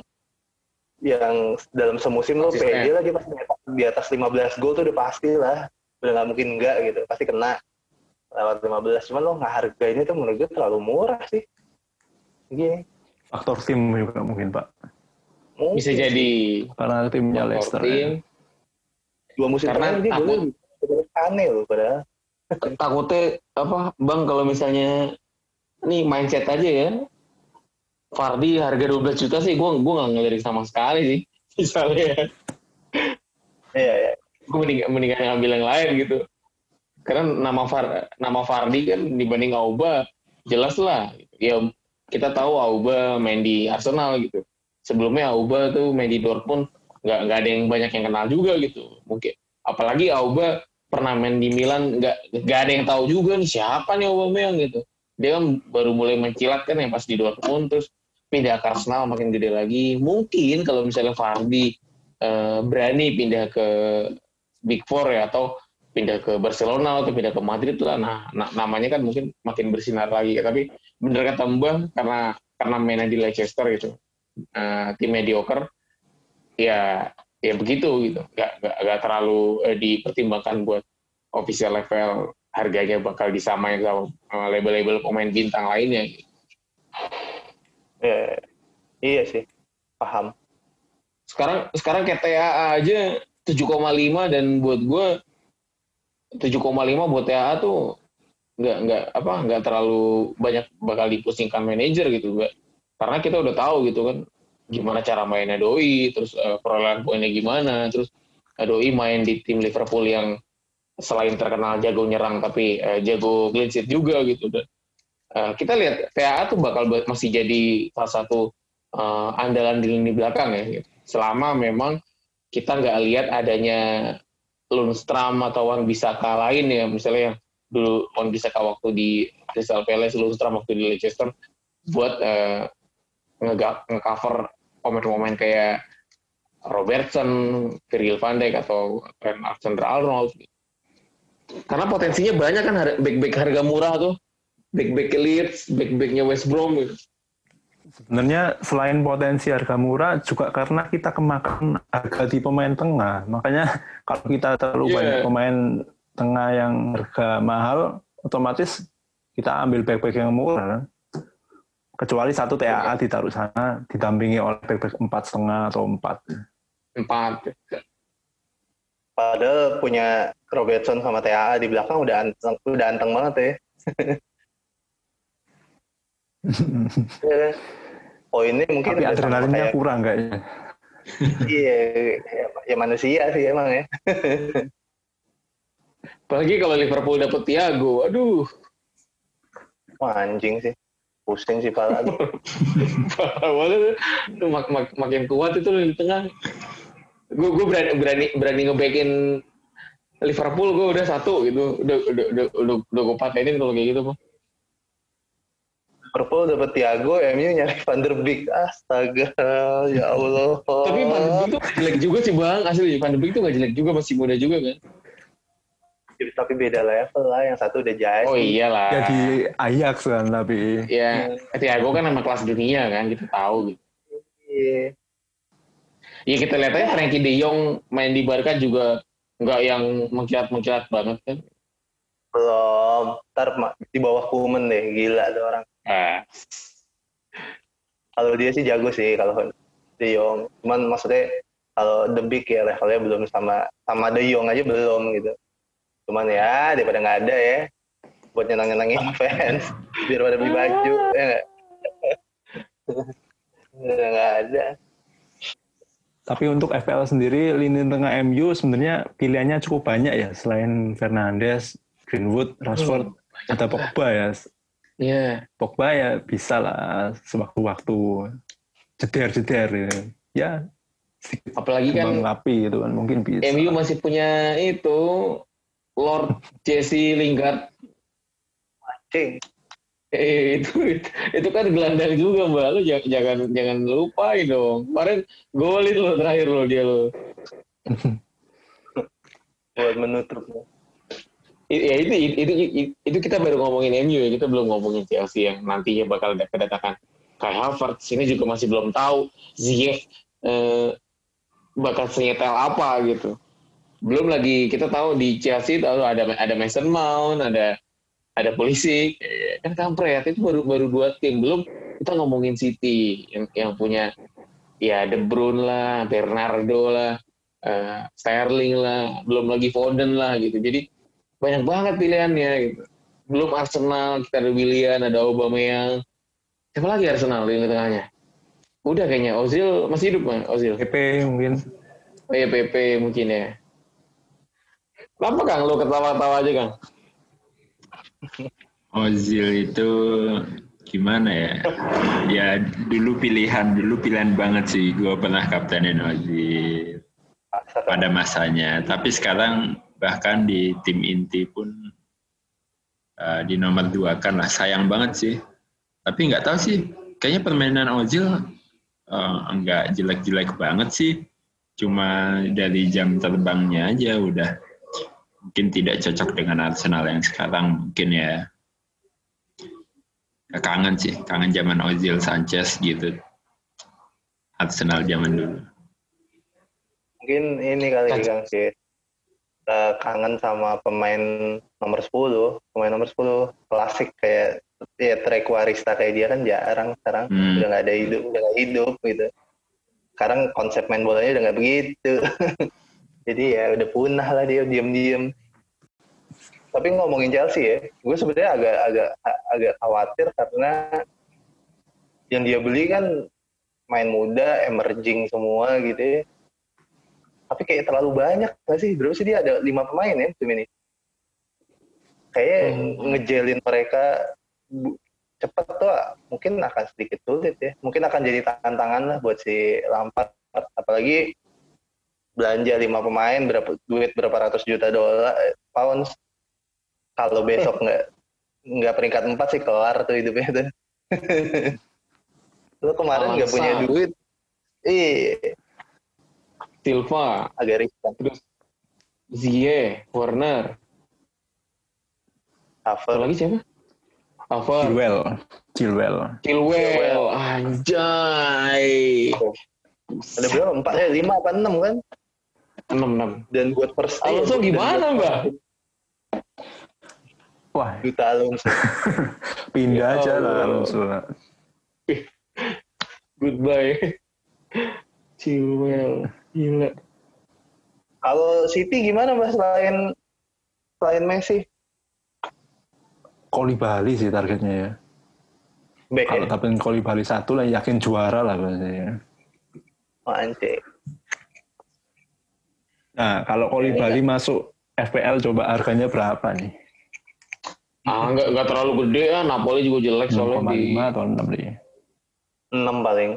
yang dalam semusim lo pede lah dia pasti di atas 15 gol tuh udah pasti lah. Udah nggak mungkin enggak gitu, pasti kena lewat 15. Cuman lo nggak harganya tuh menurut gue terlalu murah sih. Gini. Faktor tim juga mungkin Pak. Mungkin bisa jadi Karena timnya Leicester. tim. Ya. dua musim Karena terakhir dia takut- aneh loh padahal. takutnya apa bang kalau misalnya nih mindset aja ya Fardi harga 12 juta sih gue gue nggak ngelirik sama sekali sih misalnya Iya, iya. gue mending mendingan ngambil yang lain gitu karena nama Far nama Fardi kan dibanding Auba jelas lah ya kita tahu Auba main di Arsenal gitu sebelumnya Auba tuh main di Dortmund nggak nggak ada yang banyak yang kenal juga gitu. Mungkin apalagi Auba pernah main di Milan nggak nggak ada yang tahu juga nih siapa nih Aubameyang gitu. Dia kan baru mulai mencilat kan yang pas di Dortmund terus pindah ke Arsenal makin gede lagi. Mungkin kalau misalnya Fardi eh, berani pindah ke Big Four ya atau pindah ke Barcelona atau pindah ke Madrid lah. Nah, na- namanya kan mungkin makin bersinar lagi. Tapi bener kata Mbah karena karena mainnya di Leicester gitu eh, tim mediocre ya ya begitu gitu nggak nggak nggak terlalu eh, dipertimbangkan buat official level harganya bakal disamain sama eh, label-label pemain bintang lainnya gitu. Iya, iya sih. Paham. sekarang sekarang TAA aja 7,5 dan buat gue 7,5 buat TAA tuh nggak nggak apa nggak terlalu banyak bakal dipusingkan manajer gitu Mbak. Karena kita udah tahu gitu kan gimana cara mainnya doi terus eh, perolehan poinnya gimana terus eh, doi main di tim Liverpool yang selain terkenal jago nyerang tapi eh, jago clean juga gitu dan eh, kita lihat TAA tuh bakal ba- masih jadi salah satu eh, andalan di lini belakang ya gitu. selama memang kita nggak lihat adanya Lundstram atau Wan Bisaka lain ya misalnya yang dulu Wan Bisaka waktu di Crystal Palace Lundstram waktu di Leicester buat nge- nge-cover pemain-pemain kayak Robertson, Virgil van Dijk atau Trent Alexander-Arnold karena potensinya banyak kan back-back harga murah tuh back-back Leeds, back-backnya West Brom gitu. Sebenarnya selain potensi harga murah juga karena kita kemakan harga di pemain tengah. Makanya kalau kita terlalu Iya. banyak pemain tengah yang harga mahal, otomatis kita ambil back-back yang murah. Kecuali satu TAA ditaruh sana, didampingi oleh back-back empat setengah atau empat. empat Padahal punya Robertson sama TAA di belakang udah anteng, udah anteng banget ya. Iya? Poinnya mungkin Tapi adrenalinnya kayak- kurang kayaknya. Iya, ya, ya manusia sih emang ya. apalagi kalau Liverpool dapet Thiago aduh Wah, anjing sih. Pusing sih pala. Lu mak- mak- makin kuat itu di tengah gue gue berani berani berani ngebackin Liverpool gue udah satu gitu udah udah udah udah, udah gue patenin kalau kayak gitu Bang. Liverpool dapat Thiago, MU nyari Van der Beek. Astaga, ya Allah. tapi Van de Beek tuh jelek juga sih bang asli Van de Beek tuh gak jelek juga masih muda juga kan Tapi beda level lah, yang satu udah jaya. oh iyalah Jadi Ajax kan, tapi ya Thiago kan nama kelas dunia kan kita tahu gitu Iya. ya kita lihat aja Frankie De Jong main di Barca juga nggak yang mengkilat-mengkilat banget kan Belum. Ntar di bawah Kuman deh, gila tuh orang. ah, Kalau dia sih jago sih, kalau De Jong. Cuman maksudnya kalau The Big ya levelnya belum sama sama De Jong aja belum gitu. Cuman ya daripada nggak ada ya, buat nyenang-nyenangin fans, biar pada beli baju, ya nggak? Ada. Tapi untuk FPL sendiri, lini tengah MU sebenarnya pilihannya cukup banyak ya. Selain Fernandes, Greenwood, Rashford, ada Pogba ya. Iya. Pogba ya bisa lah sewaktu-waktu jeder-jeder ya. Ya sedikit Apalagi kan kembang api gitu kan mungkin bisa. MU masih punya itu Lord Jesse Lingard. Cing. Eh, itu itu kan gelandang juga mbak lu jangan jangan jangan lupain dong kemarin golin lo terakhir lo dia lo buat menutup. Ya itu, itu itu itu kita baru ngomongin MU ya kita belum ngomongin Chelsea yang nantinya bakal ada kedatangan Kai Havertz ini juga masih belum tahu Ziyech eh, bakal senyetel apa gitu belum lagi kita tahu di Chelsea tahu ada ada Mason Mount ada ada polisi kan kampret itu baru baru dua tim belum kita ngomongin City yang yang punya ya De Bruyne lah Bernardo lah eh, Sterling lah belum lagi Foden lah gitu jadi banyak banget pilihannya gitu. Belum Arsenal, kita ada Willian, ada Aubameyang. Siapa lagi Arsenal di tengahnya? Udah kayaknya Ozil masih hidup mah Ozil. PP mungkin. Oh iya PP mungkin ya. Kenapa Kang lu ketawa-tawa aja Kang? Ozil itu gimana ya? Ya dulu pilihan, dulu pilihan banget sih. Gue pernah kaptenin Ozil pada masanya. Tapi sekarang bahkan di tim inti pun uh, di nomor dua kan lah sayang banget sih. Tapi nggak tahu sih, kayaknya permainan Ozil uh, nggak jelek-jelek banget sih. Cuma dari jam terbangnya aja udah mungkin tidak cocok dengan Arsenal yang sekarang mungkin ya kangen sih, kangen zaman Ozil, Sanchez gitu. Arsenal zaman dulu. Mungkin ini kali Kang sih. Kangen sama pemain nomor 10, pemain nomor 10 klasik kayak ya Trek Warista kayak dia kan jarang sekarang Hmm. udah nggak ada hidup, udah nggak hidup gitu. Sekarang konsep main bolanya udah nggak begitu. Jadi ya udah punah lah dia diam-diam. Tapi ngomongin Chelsea ya, gue sebenarnya agak agak agak khawatir karena yang dia beli kan main muda, emerging semua gitu ya. Tapi kayak terlalu banyak nggak sih? Berapa sih dia ada lima pemain ya tim ini? Kayaknya Hmm. ngejelin mereka cepet tuh mungkin akan sedikit sulit ya. Mungkin akan jadi tantangan lah buat si Lampard. Apalagi belanja lima pemain berapa duit berapa ratus juta dolar eh, pounds. Kalau besok nggak nggak peringkat empat sih kelar tuh hidupnya tuh. Lo kemarin nggak punya duit. Iya, Silva, agak riskan. terus Zie, Warner. Havertz. lagi siapa? Havertz, Chilwell. Chilwell. Chilwell, anjay. Ada berapa? Empat, eh lima apa enam kan? Enam enam. Dan buat first Alonso dan gimana, Mbak? Wah, Juta Alonso. pindah Ya aja lah. Alonso. Goodbye. Chilwell, gila. Kalau City gimana Mbak selain selain Messi? Koli Bali sih targetnya ya. Back Kalau ya? dapetin Koli Bali satu lah yakin juara lah biasanya. Oh, anjir. Nah, kalau Koli Ini Bali masuk FPL coba harganya berapa nih? Ah, nggak nggak terlalu gede ya. Napoli juga jelek soalnya di 6,5 atau 6 nih? 6 paling.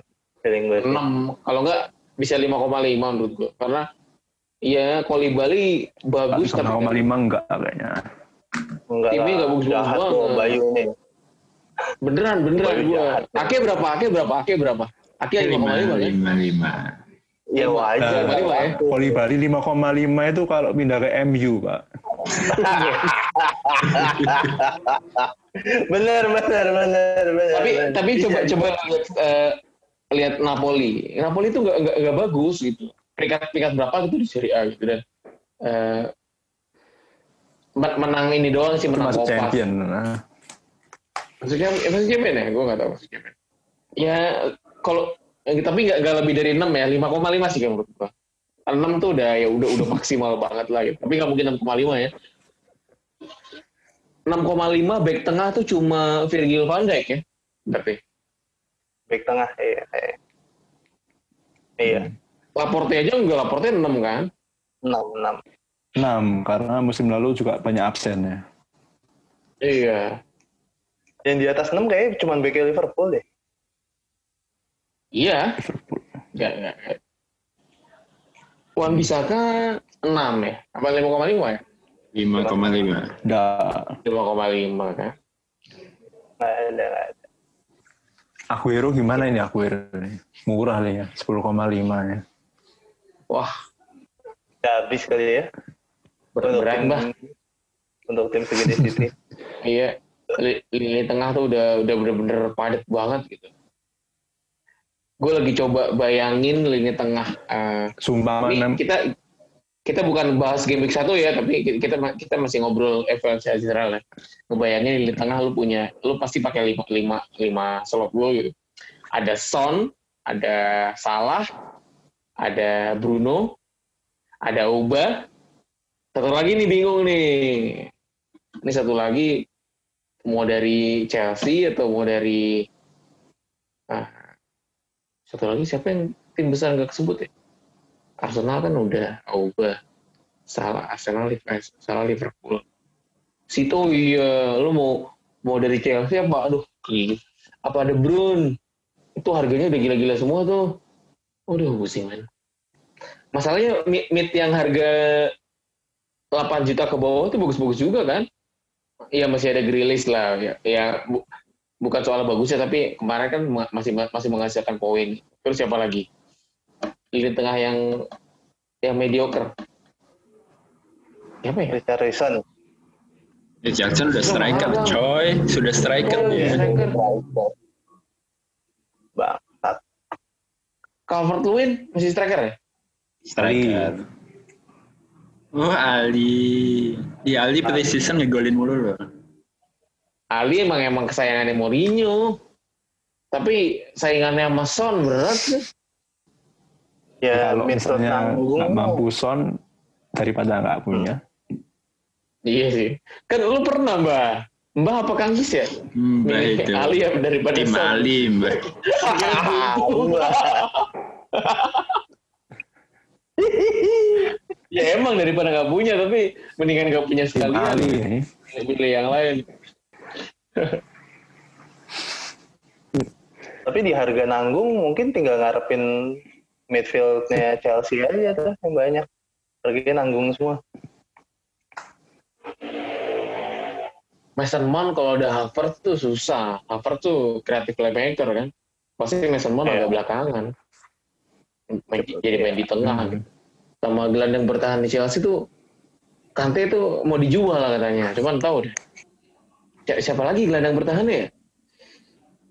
Feeling gue. sih. 6. Kalau nggak bisa 5,5 menurut gua. Karena ya Koli Bali bagus tapi 6,5 enggak kayaknya. Enggak timnya lah, nggak bagus-bagus jahat banget. tuh Bayu nih. beneran beneran jahat. Ake berapa? Ake berapa? Ake berapa? Ake 5,5 kan? lima lima. Ya wajar. Nah, lima ya. Koli Bali 5,5 itu kalau pindah ke MU, Pak. bener, bener, bener, bener. tapi bener. tapi coba bisa. coba lihat eh, lihat Napoli. Napoli itu nggak nggak nggak bagus gitu. Peringkat peringkat berapa gitu di Serie A gitu dan eh, men- menang ini doang sih Itu menang masuk Copa. champion. Nah, Maksudnya eh, masuk champion ya? Gue nggak tahu champion. Ya kalau eh, tapi nggak nggak lebih dari 6 ya, 5,5 sih kayak menurut gua. 6 tuh udah ya udah udah maksimal banget lah gitu. Tapi nggak mungkin 6,5 ya. 6,5 back tengah tuh cuma Virgil van Dijk ya. Berarti. back tengah iya iya. Iya, Laporte aja enggak, Laporte 6 kan? 6 6. 6 karena musim lalu juga banyak absen ya. Iya. Yang di atas 6 kayaknya cuma BK Liverpool deh. Iya, Liverpool. enggak, enggak. enggak. Wan Bisaka 6 ya? Apa 5,5 ya? 5,5. Nggak. 5,5 kan? Nggak ada, nggak ada. Aguero gimana ini Aguero? nih? Murah nih ya, 10,5 ya. Wah, Nggak habis kali ya. berat tim, bah. untuk tim segede City. Iya, li- lini tengah tuh udah udah bener-bener padat banget gitu. Gue lagi coba bayangin lini tengah. eh, Sumpah ini enam kita kita bukan bahas game week satu ya, tapi kita kita masih ngobrol secara general ya. Ngebayangin lini tengah lu punya, lu pasti pakai lima lima lima slot gue gitu. Ada Son, ada Salah, ada Bruno, ada Uba. Satu lagi nih bingung nih. Ini satu lagi mau dari Chelsea atau mau dari ah, satu lagi siapa yang tim besar nggak kesebut ya? Arsenal kan udah Auba, salah Arsenal, eh, salah Liverpool. Situ iya, lu mau mau dari Chelsea apa? Aduh, gila. apa ada Brun? Itu harganya udah gila-gila semua tuh. Udah pusing man. Masalahnya mid, yang harga 8 juta ke bawah itu bagus-bagus juga kan? Iya masih ada Grealish lah ya. ya bukan soal bagusnya tapi kemarin kan ma- masih masih menghasilkan poin. Terus siapa lagi? Lini tengah yang yang mediocre. Siapa ya? Richarlison. Ya, Jackson udah striker, coy. Sudah striker dia. striker. Bangsat. Calvert Lewin masih striker ya? Striker. Oh, Ali. Iya, Ali pre-season ngegolin mulu loh. Ali emang emang kesayangannya Mourinho. Tapi saingannya sama Son berat sih. Ya, kalau misalnya nggak mampu son daripada nggak punya. Iya sih. Kan lu pernah mbak? Mbak apa Kang Gis ya? Hmm, Mbak Milih itu. Ali ya daripada Tim Son. Ali, Mbak. ya emang daripada nggak punya tapi mendingan nggak punya Tim sekalian. Ali ini. Pilih yang lain. Tapi di harga nanggung mungkin tinggal ngarepin midfieldnya Chelsea aja tuh yang banyak. Harganya nanggung semua. Mason Mount kalau ada Havertz tuh susah. Havertz tuh kreatif playmaker kan. Pasti Mason Mount Iya. agak belakangan. Main, jadi main di tengah. Hmm. gitu. Sama gelandang bertahan di Chelsea tuh Kante tuh mau dijual lah katanya. Cuman tahu deh. Si- Siapa lagi gelandang bertahannya ya?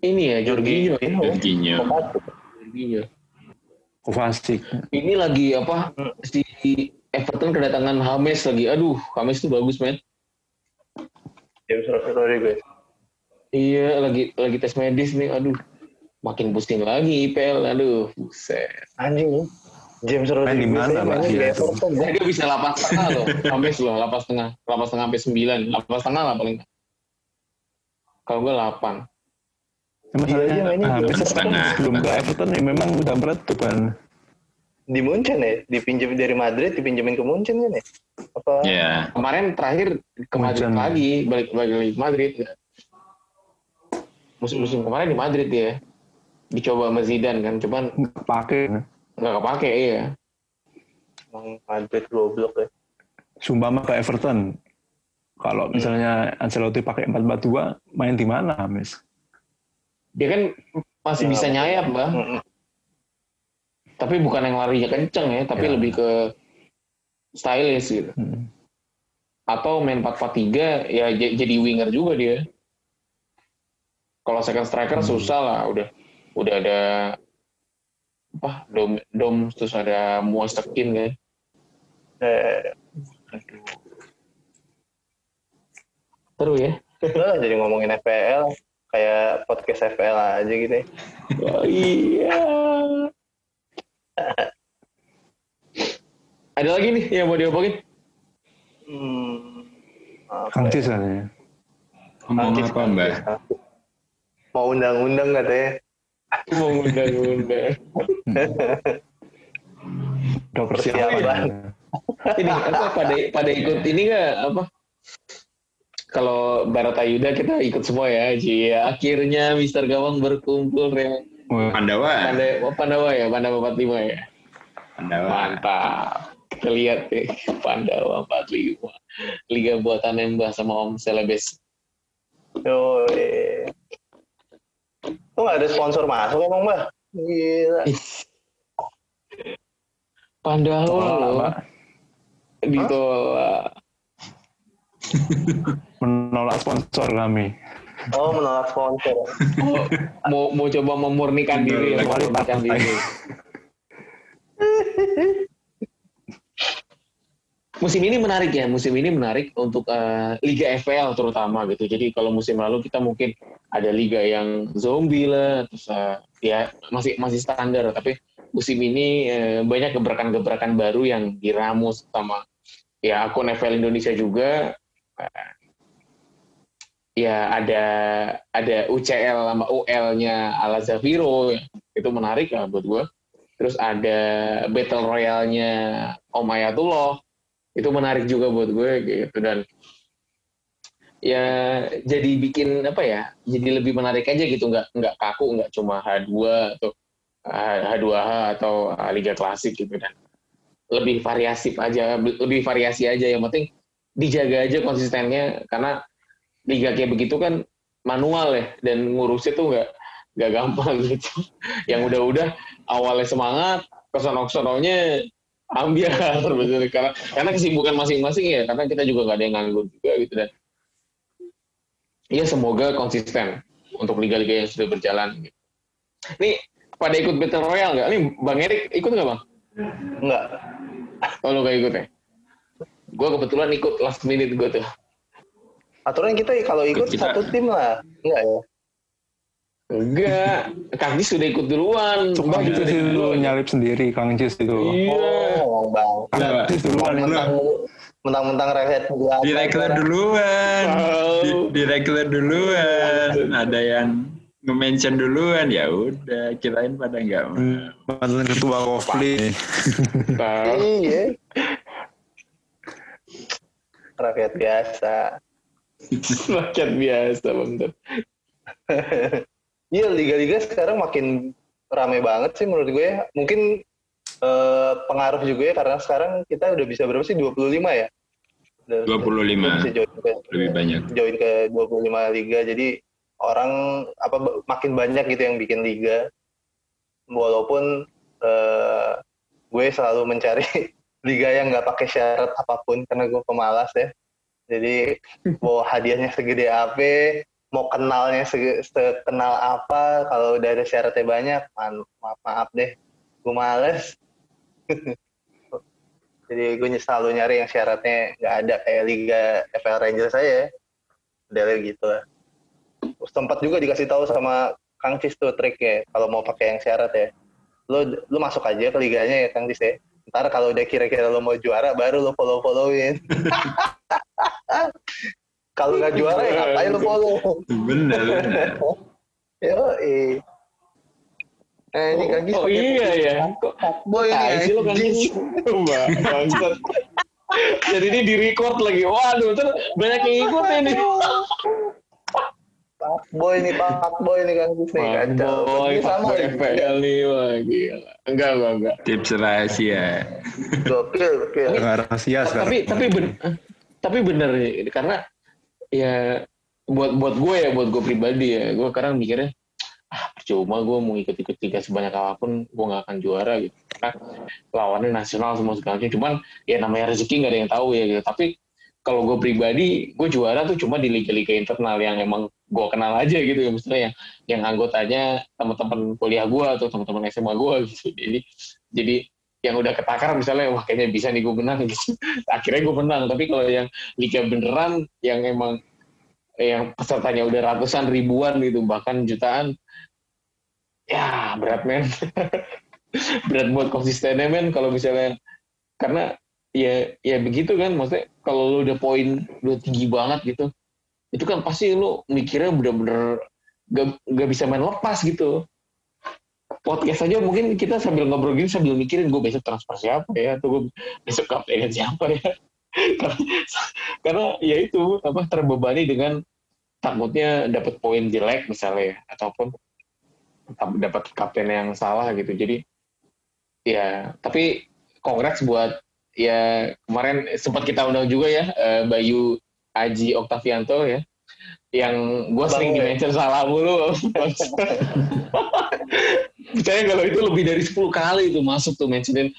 Ini ya, Jorginho. Jorginho. Jorginho. Jorginho. Kovacic. Ini lagi apa? Si Everton kedatangan James lagi. Aduh, James tuh bagus, men. James Rodriguez. Iya, lagi lagi tes medis nih. Aduh, makin pusing lagi IPL. Aduh, buset. Anjing. James Main di Rodriguez. mana, Pak? mainnya di Gila tuh. Everton, Nah, ya. dia bisa lapas tengah loh. James loh, lapas tengah. Lapas tengah sampai 9. Lapas tengah lah paling. Kalau gue 8. Ya, masalahnya mainnya di setengah. sebelum ke Everton ya memang udah meletup kan. Di Munchen ya? Dipinjam dari Madrid, dipinjemin ke Munchen kan ya? Apa? Ya. Kemarin terakhir ke Madrid Hujan. lagi, balik balik lagi ke Madrid. Musim-musim kemarin di Madrid ya. Dicoba sama Zidane kan, cuman Nggak pakai. kan. nggak kepake iya. Emang Madrid goblok ya. Sumpama ke Everton. Kalau misalnya Ancelotti pakai 4-4-2, main di mana Hames? Dia kan masih Ya, bisa nyayap, Bang. Mm-mm. Tapi bukan yang larinya kenceng ya, tapi Ya. lebih ke stylish gitu. Hmm. Atau main 4-4-3 ya jadi winger juga dia. Kalau second striker Hmm. susah lah, udah udah ada apa dom dom terus ada Moisekin kan. Eh, Seru ya. lah jadi ngomongin FPL kayak podcast FPL aja gitu ya. Oh, iya. Ada lagi nih yang mau diomongin? Hmm, Kang ya? Cis katanya. Ngomong apa, Mbak? Mau undang-undang katanya. Mau ngundang-ngundang. Udah persiapan. Persiapan. ini apa pada pada ikut ini nggak apa kalau Barata Yuda kita ikut semua ya Ji. Akhirnya Mister Gawang berkumpul ya Pandawa. Pandawa, oh, Pandawa ya? Pandawa 45 ya? Pandawa. mantap. Kita lihat nih Pandawa 45 Liga buatan Mbah sama Om Selebes Yo, Tuh nggak ada sponsor masuk emang, Mbak? Gila. Pandawa ditolak menolak sponsor kami. Oh, menolak sponsor. Oh, mau mau coba memurnikan diri ya, memurnikan diri. musim ini menarik ya, musim ini menarik untuk eh, Liga FPL terutama gitu. Jadi kalau musim lalu kita mungkin ada liga yang zombie lah, terus eh, ya masih masih standar. Tapi musim ini eh, banyak gebrakan-gebrakan baru yang diramus sama ya akun FPL Indonesia juga. Ya ada ada UCL sama UL-nya Ala Zafiro itu menarik lah buat gue. Terus ada Battle Royale-nya Om Ayatullah itu menarik juga buat gue gitu. Dan ya jadi bikin apa ya jadi lebih menarik aja gitu. Nggak nggak kaku nggak cuma H2 atau H2H atau Liga Klasik gitu. Dan lebih variatif aja lebih variasi aja. Yang penting dijaga aja konsistennya karena liga kayak begitu kan manual ya dan ngurusnya tuh nggak nggak gampang gitu yang udah-udah awalnya semangat kesono-kesononya ambil betul karena karena kesibukan masing-masing ya karena kita juga nggak ada yang nganggur juga gitu dan ya semoga konsisten untuk liga-liga yang sudah berjalan gitu. Nih pada ikut battle royale nggak? Nih Bang Erik ikut nggak bang? Enggak. Oh lu nggak ikut ya? Gue kebetulan ikut last minute gue tuh. Aturan kita kalau ikut Kita- satu tim lah. Enggak ya? Enggak, Kang Jis sudah ikut duluan. Kang Bang Cis sudah ikut itu duluan. nyalip sendiri, Kang Cis itu. Iya. Oh, Bang. Kang Cis duluan ini. Mentang mentang reset gua. Direktur duluan. Tahu. Di- Direktur duluan. Ada yang nge-mention duluan ya udah kirain pada nggak mau. Mantan ketua Kofli. Iya. Rakyat biasa. Rakyat biasa bang. Iya, liga-liga sekarang makin rame banget sih menurut gue. ya. Mungkin eh, pengaruh juga ya karena sekarang kita udah bisa berapa sih? 25 ya? Udah- 25. udah bisa join ke, Lebih banyak. join ke 25 liga. Jadi orang apa makin banyak gitu yang bikin liga. Walaupun eh, gue selalu mencari liga yang nggak pakai syarat apa pun karena gue pemalas ya. Jadi mau hadiahnya segede apa, mau kenalnya sege- sekenal apa, kalau udah ada syaratnya banyak, maaf maaf deh, gue males. Jadi gue selalu nyari yang syaratnya nggak ada kayak Liga FL Rangers saya, model gitu lah. Sempat juga dikasih tahu sama Kang Cis tuh triknya, kalau mau pakai yang syarat ya, lu lu masuk aja ke liganya ya Kang Cis ya. Ntar kalau udah kira-kira lo mau juara, baru lo follow-followin. kalau nggak juara ya ngapain lo follow? Bener, bener. Yo, eh. Eh, ini Cis Oh pakai iya ya. Kok boy ini Tai sih lo kan. Mbak, bangsat. Jadi ini di record lagi. Waduh, ntar banyak yang ikut ini. Pak boy nih, Pak boy nih Kang Cis nih kacau. Boy, sama Boy. FPL nih, wah gila. Enggak, enggak, enggak. Tips rahasia. Gokil, gokil. Nggak rahasia sekarang. Tapi tapi ben, tapi bener nih, karena ya buat buat gue ya, buat gue pribadi ya, gue sekarang mikirnya ah percuma gue mau ikut-ikut liga sebanyak apa pun gue nggak akan juara gitu karena lawannya nasional semua segala macam cuman ya namanya rezeki nggak ada yang tahu ya gitu tapi kalau gue pribadi gue juara tuh cuma di liga-liga internal yang emang gue kenal aja gitu ya misalnya yang yang anggotanya teman-teman kuliah gue atau teman-teman SMA gue gitu. Jadi jadi yang udah ketakar misalnya wah kayaknya bisa nih gue menang gitu. Akhirnya gue menang. Tapi kalau yang liga beneran yang emang yang pesertanya udah ratusan ribuan gitu bahkan jutaan ya berat men. Berat buat konsistennya men kalau misalnya. Karena ya ya begitu kan. Maksudnya kalau lu udah poin udah tinggi banget gitu itu kan pasti lu mikirnya bener-bener gak, gak bisa main lepas gitu. Podcast aja mungkin kita sambil ngobrol gini sambil mikirin gue besok transfer siapa ya atau gue besok kapten siapa ya. Karena, karena ya itu apa terbebani dengan takutnya dapat poin jelek misalnya ya, ataupun dapat kapten yang salah gitu. Jadi ya tapi kongres buat ya kemarin sempat kita undang juga ya eh, Bayu Aji Oktavianto ya yang gue sering di mention salah mulu. Percaya kalau itu lebih dari 10 kali itu masuk tuh mentionin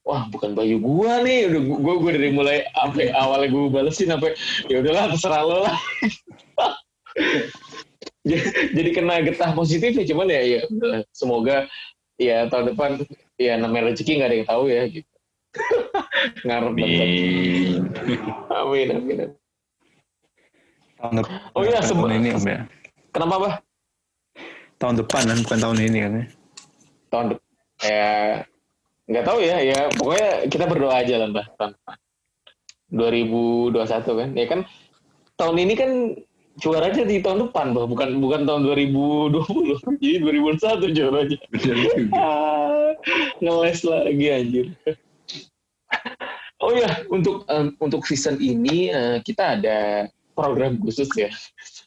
wah bukan Bayu gua nih. Udah gua gua dari mulai sampai awalnya gua balesin sampai ya udahlah terserah lo lah. Jadi kena getah positif ya cuman ya, ya semoga ya tahun depan ya namanya rezeki nggak ada yang tahu ya gitu ngarep Amin. amin amin Tahun depan. Oh iya, tahun ini Om ya. kenapa bah Tahun depan kan, bukan tahun ini kan ya. tahun depan ya nggak tahu ya ya pokoknya kita berdoa aja lah mbak tahun depan 2021 kan ya kan tahun ini kan juaranya di tahun depan bah bukan bukan tahun 2020 jadi 2021 juaranya Benar juga. Ah, ngeles lagi anjir oh ya untuk em, untuk season ini eh, kita ada program khusus ya.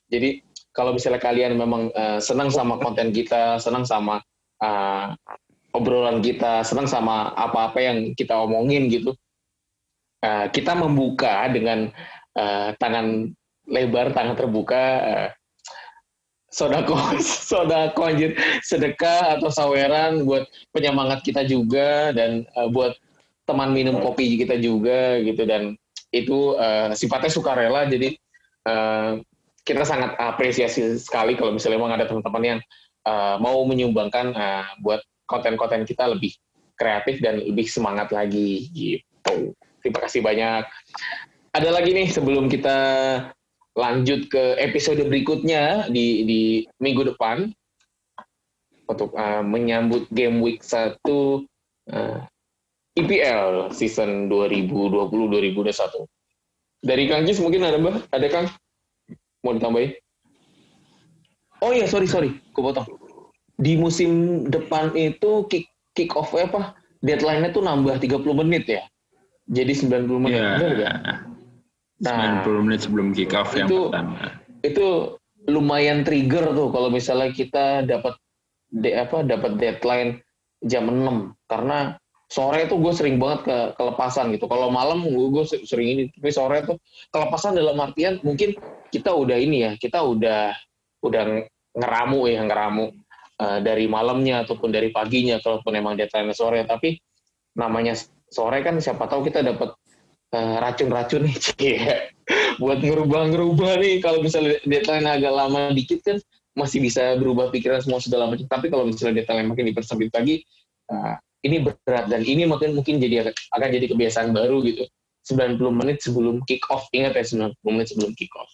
Jadi kalau misalnya kalian memang eh, senang sama konten kita senang sama eh, obrolan kita senang sama apa-apa yang kita omongin gitu eh, kita membuka dengan eh, tangan lebar tangan terbuka eh, sodako sodako anjir sedekah atau saweran buat penyemangat kita juga dan eh, buat teman minum kopi kita juga gitu dan itu eh, sifatnya sukarela jadi eh, kita sangat apresiasi sekali kalau misalnya memang ada teman-teman yang eh, mau menyumbangkan eh, buat konten-konten kita lebih kreatif dan lebih semangat lagi gitu. Terima kasih banyak. Ada lagi nih sebelum kita lanjut ke episode berikutnya di di minggu depan untuk uh, menyambut game week 1 uh, IPL season 2020-2021. Dari Kang Jis mungkin ada Mbak? Ada Kang? Mau ditambahin? Oh iya, sorry, sorry. Gue potong. Di musim depan itu kick, kick off apa? Deadline-nya tuh nambah 30 menit ya? Jadi 90 menit. Bener nggak? Nah, 90 menit sebelum kick off yang Itu- pertama. itu lumayan trigger tuh kalau misalnya kita dapat de, apa dapat deadline jam 6 karena sore tuh gue sering banget ke kelepasan gitu. Kalau malam gue gue sering ini tapi sore tuh kelepasan dalam artian mungkin kita udah ini ya kita udah udah ngeramu ya ngeramu eh, dari malamnya ataupun dari paginya kalaupun emang deadline sore. Tapi namanya sore kan siapa tahu kita dapat eh, racun-racun nih Cie. buat ngerubah-ngerubah nih. Kalau misalnya deadline agak lama dikit kan masih bisa berubah pikiran semua segala macam. Tapi kalau misalnya deadline makin dipersempit lagi nah, ini berat dan ini mungkin mungkin jadi akan jadi kebiasaan baru gitu. 90 menit sebelum kick off. Ingat ya 90 menit sebelum kick off.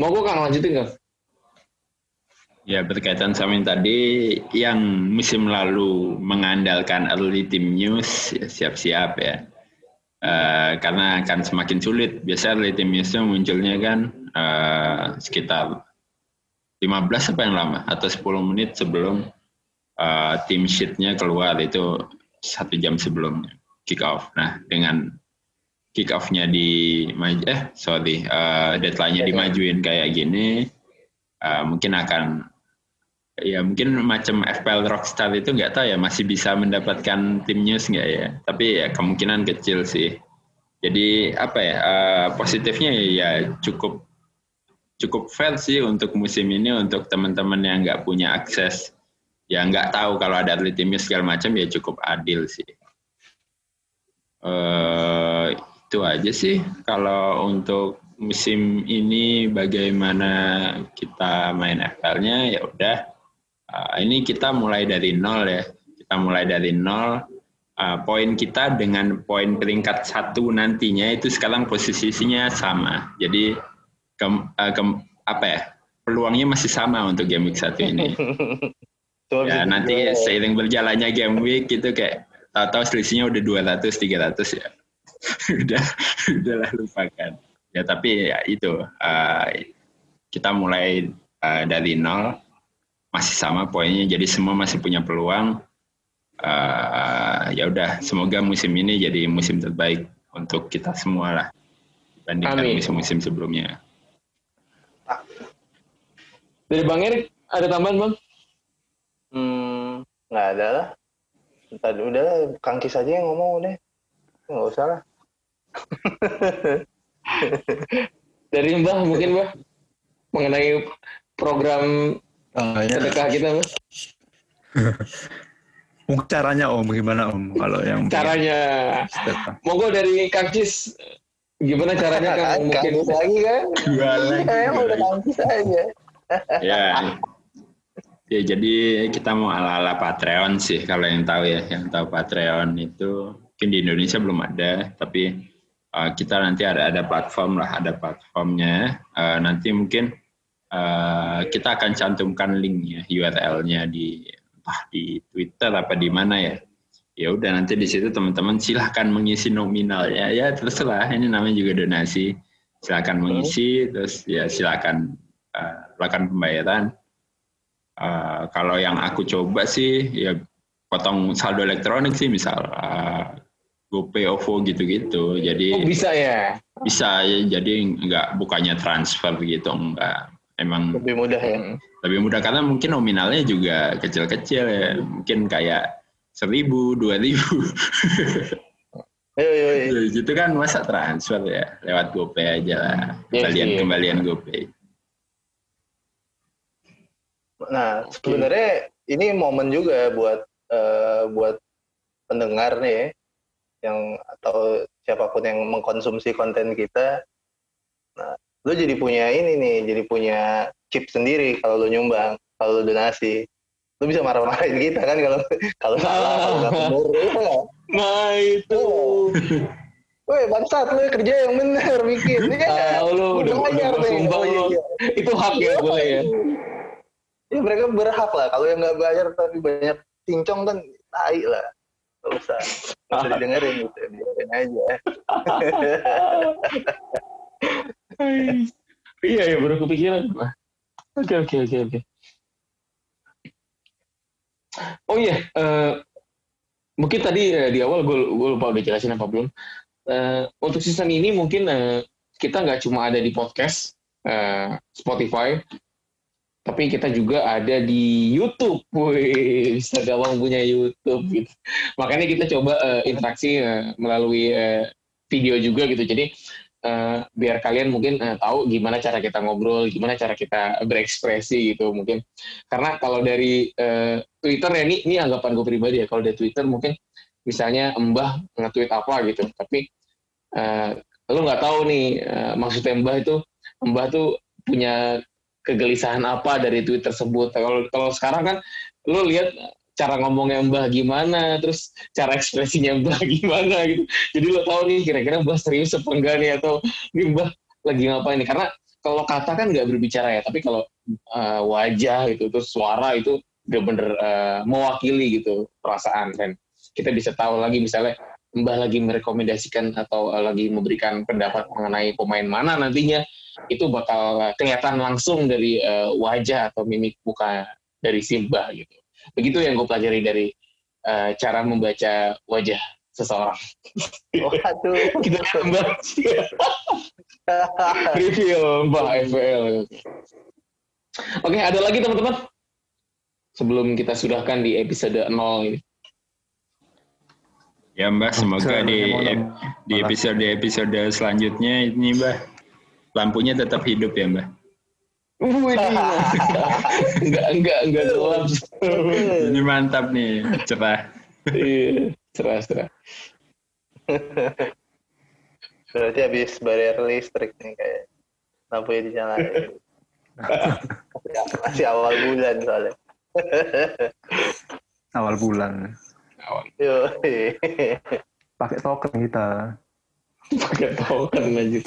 Mau gue kan lanjutin kan Ya berkaitan sama yang tadi yang musim lalu mengandalkan early team news ya siap-siap ya. Eh, karena akan semakin sulit. Biasa early team newsnya munculnya kan eh, sekitar 15 apa yang lama? Atau 10 menit sebelum eh, team sheet-nya keluar itu satu jam sebelum kick off. Nah dengan kick off-nya di eh sorry eh, deadline-nya dimajuin kayak gini eh, mungkin akan ya mungkin macam FPL Rockstar itu nggak tahu ya masih bisa mendapatkan tim news nggak ya? Tapi ya kemungkinan kecil sih. Jadi apa ya eh, positifnya ya cukup cukup fair sih untuk musim ini untuk teman-teman yang nggak punya akses ya nggak tahu kalau ada atlet tim news segala macam ya cukup adil sih eh itu aja sih kalau untuk musim ini bagaimana kita main FPL-nya ya udah Uh, ini kita mulai dari nol ya. Kita mulai dari nol. Uh, poin kita dengan poin peringkat satu nantinya itu sekarang posisinya sama. Jadi kem, uh, kem, apa ya? Peluangnya masih sama untuk game week satu ini. Cuma ya nanti juga- seiring berjalannya game week gitu kayak tahu-tahu selisihnya udah 200 300 ya. udah udahlah lupakan. Ya tapi ya itu uh, kita mulai uh, dari nol masih sama poinnya jadi semua masih punya peluang uh, ya udah semoga musim ini jadi musim terbaik untuk kita semua lah bandingkan Amin. musim-musim sebelumnya. Dari Bang Erik ada tambahan Bang? Hmm, nggak ada lah. Ntar udah lah, Kang Kis aja yang ngomong udah. Nggak usah lah. Dari Mbah mungkin Mbah mengenai program Ah, ya. sedekah kita Mbah. Mungkin caranya Om gimana Om kalau yang Caranya. Monggo dari Kang Cis. Gimana caranya Kang? Kan, Mungkin lagi kan? Jualan. Emang udah Kang Kis aja. ya. Ya jadi kita mau ala-ala Patreon sih kalau yang tahu ya, yang tahu Patreon itu mungkin di Indonesia belum ada, tapi uh, kita nanti ada ada platform lah, ada platformnya. Uh, nanti mungkin uh, kita akan cantumkan linknya, URL-nya di entah di Twitter apa di mana ya. Ya udah nanti di situ teman-teman silahkan mengisi nominalnya ya terserah ini namanya juga donasi silakan mengisi terus ya silakan uh, lakukan pembayaran. Uh, kalau yang aku coba sih ya potong saldo elektronik sih misal uh, GoPay, OVO gitu-gitu. Jadi oh, bisa ya. bisa ya, jadi nggak bukannya transfer gitu enggak. Emang Lebih mudah ya. Lebih mudah karena mungkin nominalnya juga kecil-kecil ya. Mungkin kayak seribu, dua ribu. Ayo, ayo, ayo. gitu kan masa transfer ya lewat GoPay aja lah. Iya Kembalian sih. kembalian GoPay. Nah, sebenarnya ini momen juga buat eh, buat pendengar nih ya, yang atau siapa pun yang mengkonsumsi konten kita. Nah, lu jadi punya ini nih, jadi punya chip sendiri kalau lu nyumbang, kalau lu donasi. Lu bisa marah-marahin kita kan kalau kalau salah, kalau bener, iya nggak? Nah itu. Woi, bangsat lu kerja yang bener bikin. Iya. Tahu lu udah bayar udah deh. sumbang Oh, iya, iya. Itu hak ya boleh ya. Ya mereka berhak lah. Kalau yang nggak bayar tapi banyak cincong kan tai lah. Gak usah. Gak usah didengerin gitu. Biarin aja. Iya ya baru kepikiran. Oke oke oke oke. Oh iya, eh, mungkin tadi eh, di awal gue lupa udah jelasin apa belum. Eh, untuk season ini mungkin eh, kita nggak cuma ada di podcast, eh, Spotify, tapi kita juga ada di YouTube. Wih, bisa gawang punya YouTube gitu. Makanya kita coba eh, interaksi eh, melalui eh, video juga gitu. Jadi eh, biar kalian mungkin eh, tahu gimana cara kita ngobrol, gimana cara kita berekspresi gitu mungkin. Karena kalau dari eh, Twitter ya ini ini anggapan gue pribadi ya. Kalau dari Twitter mungkin misalnya Mbah nge-tweet apa gitu, tapi eh, lu nggak tahu nih eh, maksudnya Mbah itu Mbah tuh punya kegelisahan apa dari tweet tersebut. Kalau kalau sekarang kan lu lihat cara ngomongnya Mbah gimana, terus cara ekspresinya Mbah gimana gitu. Jadi lo tahu nih kira-kira Mbah serius apa enggak nih atau ini Mbah lagi ngapain nih? Karena kalau kata kan nggak berbicara ya, tapi kalau uh, wajah gitu, terus suara itu bener-bener uh, mewakili gitu perasaan dan kita bisa tahu lagi misalnya Mbah lagi merekomendasikan atau uh, lagi memberikan pendapat mengenai pemain mana nantinya itu bakal kelihatan langsung dari uh, wajah atau mimik muka dari si Mbah gitu. Begitu yang gue pelajari dari uh, cara membaca wajah seseorang. Waduh. Kita lihat Mbah review Mbah FPL. Oke, ada lagi teman-teman? Sebelum kita sudahkan di episode 0 ini. Ya Mbak, semoga di ep- di episode-episode selanjutnya ini Mbak lampunya tetap hidup ya Mbak. Wih, enggak enggak enggak gelap. Ini mantap nih, cerah. Iya, cerah cerah. Berarti habis bayar listrik nih kayak lampunya dinyalain. Masih awal bulan soalnya. awal bulan Yo. pakai token kita Pakai token lanjut.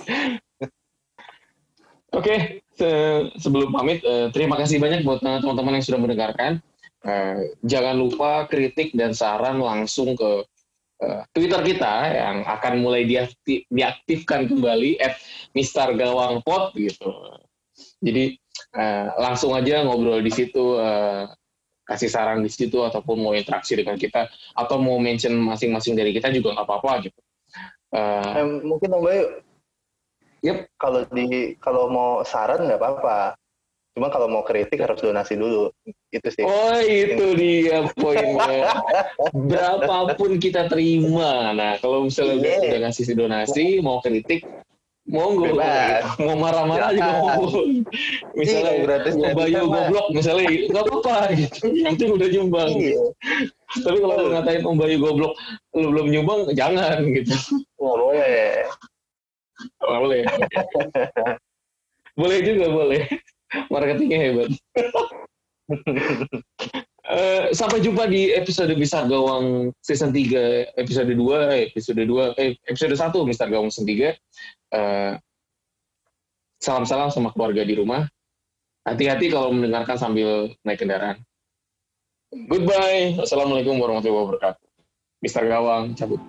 Oke, se- sebelum pamit, eh, terima kasih banyak buat teman-teman yang sudah mendengarkan. Eh, jangan lupa kritik dan saran langsung ke eh, Twitter kita yang akan mulai diakti- diaktifkan kembali at Mister Gawang Pot gitu. Jadi langsung aja ngobrol di situ, kasih saran di situ ataupun mau interaksi dengan kita atau mau mention masing-masing dari kita juga nggak apa-apa gitu. Eh, mungkin Om Bayu Yep. Kalau di kalau mau saran nggak apa-apa. Cuma kalau mau kritik harus donasi dulu. Itu sih. Oh itu dia poinnya. Berapapun kita terima. Nah kalau misalnya udah, Iya. udah ngasih donasi, mau kritik, monggo. Bebas. Mau marah-marah juga monggo. Misalnya Iya, gratis Bayu goblok misalnya, nggak apa-apa gitu. Penting udah nyumbang. Iya. Tapi kalau lu ngatain Om Bayu goblok, lu belum nyumbang, jangan gitu. Nggak boleh. Boleh. boleh juga boleh. Marketingnya hebat. Eh, sampai jumpa di episode Mister Gawang season 3, episode 2, episode 2, eh, episode 1 Mister Gawang season 3. Eh, salam-salam sama keluarga di rumah. Hati-hati kalau mendengarkan sambil naik kendaraan. Goodbye. Assalamualaikum warahmatullahi wabarakatuh. Mister Gawang, cabut.